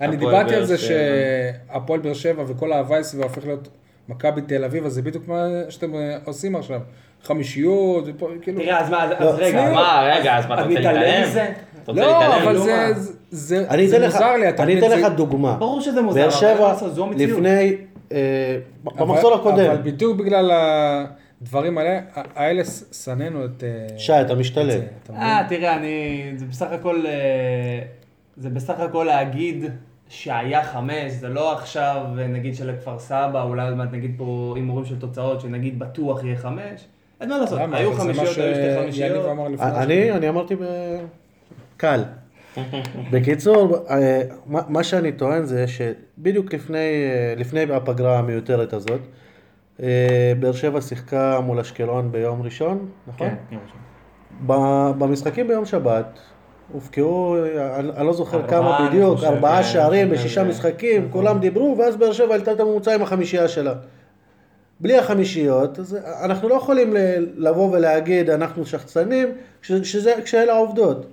אני הפועל דיברתי על זה. שהפועל באר שבע וכל ההוואי סביבה הופך להיות מכבי תל אביב, אז זה בדיוק מה שאתם אה, עושים עכשיו. חמישיות, כאילו... תראה, אז מה, אז- לא, רגע. מה, רגע, אז מה, אתה אני רוצה להתעלם? מזה? אתה רוצה לא, להתעלם? אבל לא זה- מה. זה- מוזר לי, אתה אני? אתן זה- לך דוגמה. ברור שזה מוזר, באר אבל שבע, זו המציאות. לפני, אה, במחזור הקודם, אבל בדיוק בגלל הדברים האלה, האלה שנאנו את... אה, שי, אתה את משתלב. אה, תראה, אני... זה בסך הכל... אה, זה בסך הכל להגיד שהיה חמש, זה לא עכשיו נגיד שלכפר סבא, אולי עוד מעט נגיד פה הימורים של תוצאות, שנגיד בטוח יהיה חמש. אין מה לעשות? היו חמישיות, היו שתי חמישיות. אני, אני אמרתי בקל. בקיצור, אה, מה שאני טוען זה שבדיוק לפני, אה, לפני הפגרה המיותרת הזאת, אה, באר שבע שיחקה מול אשקלון ביום ראשון, נכון? כן, יום ראשון. ב- במשחקים ביום שבת הובקעו, אני לא זוכר כמה בדיוק, ארבעה כן, שערים בשישה. משחקים, כולם דיברו, ואז באר שבע העלתה את הממוצע עם החמישייה שלה. בלי החמישיות, אז אנחנו לא יכולים לבוא ולהגיד אנחנו שחצנים, כשאלה העובדות.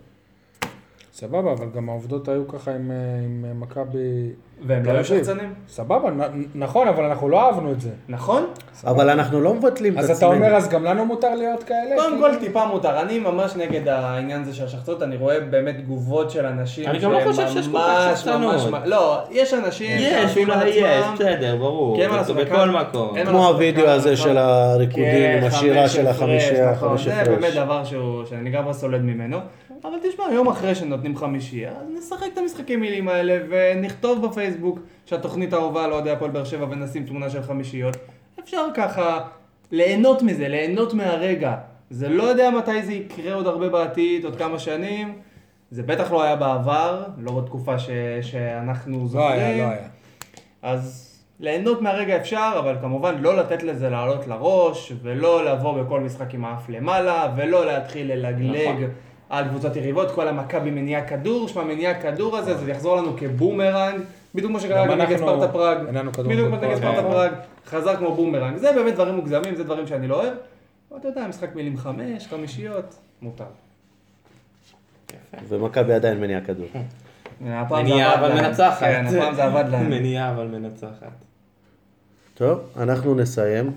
סבבה, אבל גם העובדות היו ככה עם, אה, עם אה, מכבי... והם לא היו. שחצנים? סבבה, נ- נכון, אבל אנחנו לא אהבנו את זה. נכון? אבל אנחנו לא מבטלים את אז עצמנו. אתה אומר, אז גם לנו מותר להיות כאלה? קודם כאילו? כל טיפה מותר, אני ממש נגד העניין הזה של השחצנות, אני רואה באמת תגובות של אנשים אני גם לא חושב שיש כל כך שחצנות. לא, יש אנשים יש, אולי יש. בסדר, ברור. כן, מה לעשות, בכל מקום. כמו הווידאו כאן- הזה של הריקודים עם כן, השירה חמש של הפרש, החמישייה, נכון, זה. באמת דבר שאני לגמרי סולד ממנו. אבל תשמע, יום אחרי שנותנים חמישייה, אז נשחק את המשחקים מילים האלה ונכתוב בפייסבוק שהתוכנית האהובה על אוהדי הפועל באר שבע ונשים תמונה של חמישיות. אפשר ככה ליהנות מזה, ליהנות מהרגע. זה לא יודע מתי זה יקרה עוד הרבה בעתיד, עוד כמה שנים. זה בטח לא היה בעבר, לא בתקופה ש... שאנחנו לא זוכרים. היה, לא היה. אז ליהנות מהרגע אפשר, אבל כמובן לא לתת לזה לעלות לראש, ולא לבוא בכל משחק עם האף למעלה, ולא להתחיל ללגלג נכון. על קבוצות יריבות, כל המכבי מניעה כדור, שמע מניעה כדור הזה, זה יחזור לנו כבומרנג, בדיוק כמו שקרה נגד ספרטה פראג, בדיוק כמו נגד הזמן. ספרטה פראג, חזר כמו בומרנג, זה באמת דברים מוגזמים, זה דברים שאני לא אוהב, אבל אתה יודע, משחק מילים חמש, חמישיות, מותר. ומכבי עדיין מניעה כדור. מניעה אבל. מנצחת. כן, הפעם זה עבד להם. מניעה אבל מנצחת. טוב, אנחנו נסיים.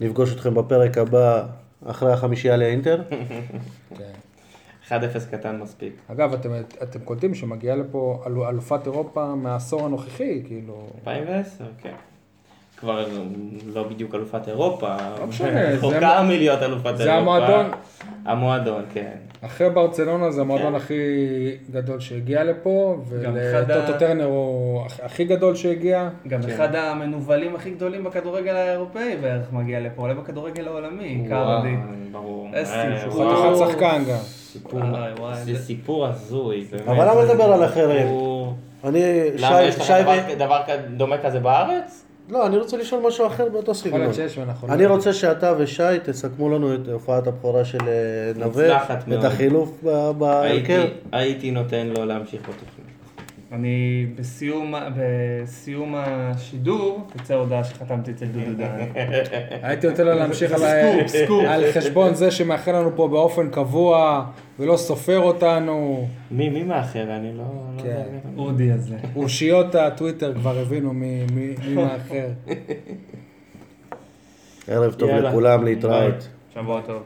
נפגוש אתכם בפרק הבא אחרי החמישייה לאינטר. כן. 1-0 קטן מספיק. אגב, אתם, אתם קולטים שמגיעה לפה אלו- אלופת אירופה מהעשור הנוכחי, כאילו... 2010, כן. כבר לא בדיוק אלופת אירופה. לא משנה, רחוקה המ- מלהיות אלופת אירופה. זה המועדון. המועדון, כן. אחרי ברצלונה זה המועדון כן. הכי גדול שהגיע לפה, וטוטו טרנר הוא הכ- הכי גדול שהגיע. גם כן. אחד המנוולים הכי גדולים בכדורגל האירופאי בערך מגיע לפה, עולה בכדורגל העולמי, קרדי. ברור. אה. הוא. חתיכת שחקן גם. סיפור, וואי, וואי, זה סיפור הזוי, באמת. אבל למה לדבר על אחרים? אני, למה, יש שי, לך שי דבר- ו... דבר כ- דומה כזה בארץ? לא, אני רוצה לשאול משהו אחר באותו יכול סגנון. להיות שיש ואנחנו... אני רוצה שאתה ושי תסכמו לנו את הופעת הבכורה של אה, נווה, מוצלחת מאוד. את החילוף ב- בהרכב. הייתי- הייתי נותן לו להמשיך בתוכנית. אני בסיום, בסיום השידור, תצא הודעה שחתמתי אצל דודו דן. הייתי נותן לו להמשיך על, סקופ, סקופ. על חשבון זה שמאחל לנו פה באופן קבוע ולא סופר אותנו. מי מי מאחר? אני לא... לא כן. יודע. אודי הזה. אושיות הטוויטר כבר הבינו מי מי- מי מאחר. ערב טוב יאללה. לכולם, להתראות. שבוע טוב.